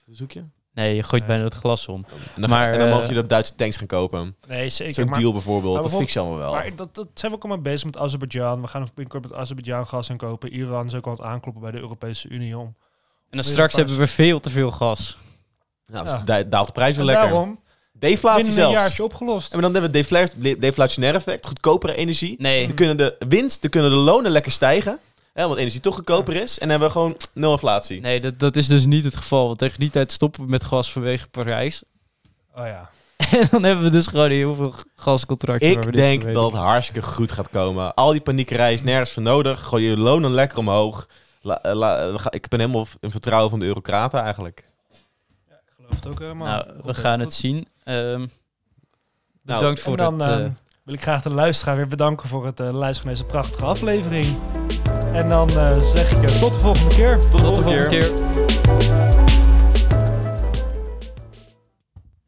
Zoek je? Nee, je gooit Nee. bijna het glas om. En dan, Maar, en dan eh, mogen je dat Duitse tanks gaan kopen. Nee, zeker. Zo'n deal bijvoorbeeld. maar dat fix je allemaal wel. Maar dat, dat zijn we ook al mee bezig met Azerbeidzjan. We gaan binnenkort met Azerbeidzjan gas aankopen. Iran is ook al aan het aankloppen bij de Europese Unie om. En dan straks hebben we veel te veel gas. nou, ja. da- daalt de prijs weer En lekker. daarom, Deflatie binnen een zelfs. jaartje opgelost. En dan hebben we defla deflationair effect. Goedkopere energie. Nee, Dan kunnen de winst, dan kunnen de lonen lekker stijgen. Hè, want energie toch goedkoper is. En dan hebben we gewoon nul inflatie. nee dat, dat is dus niet het geval. Want tegen die tijd stoppen we met gas vanwege Parijs. Oh ja. En dan hebben we dus gewoon heel veel gascontracten. waar we Ik denk dat het hartstikke goed gaat komen. Al die paniekerij is nergens voor nodig. Gooi je lonen lekker omhoog. La- eh, la- we gaan- ik ben helemaal in vertrouwen van de eurocraten eigenlijk. Geloof het ook helemaal. Nou, we Goed, gaan goed. het zien. Ehm Nou, bedankt En voor dan het... eh, ehm, wil ik graag de luisteraar weer bedanken voor het eh, luisteren naar deze prachtige aflevering. En dan eh, zeg ik eh, tot de volgende keer. Tot de tot de volgende volgende keer. keer.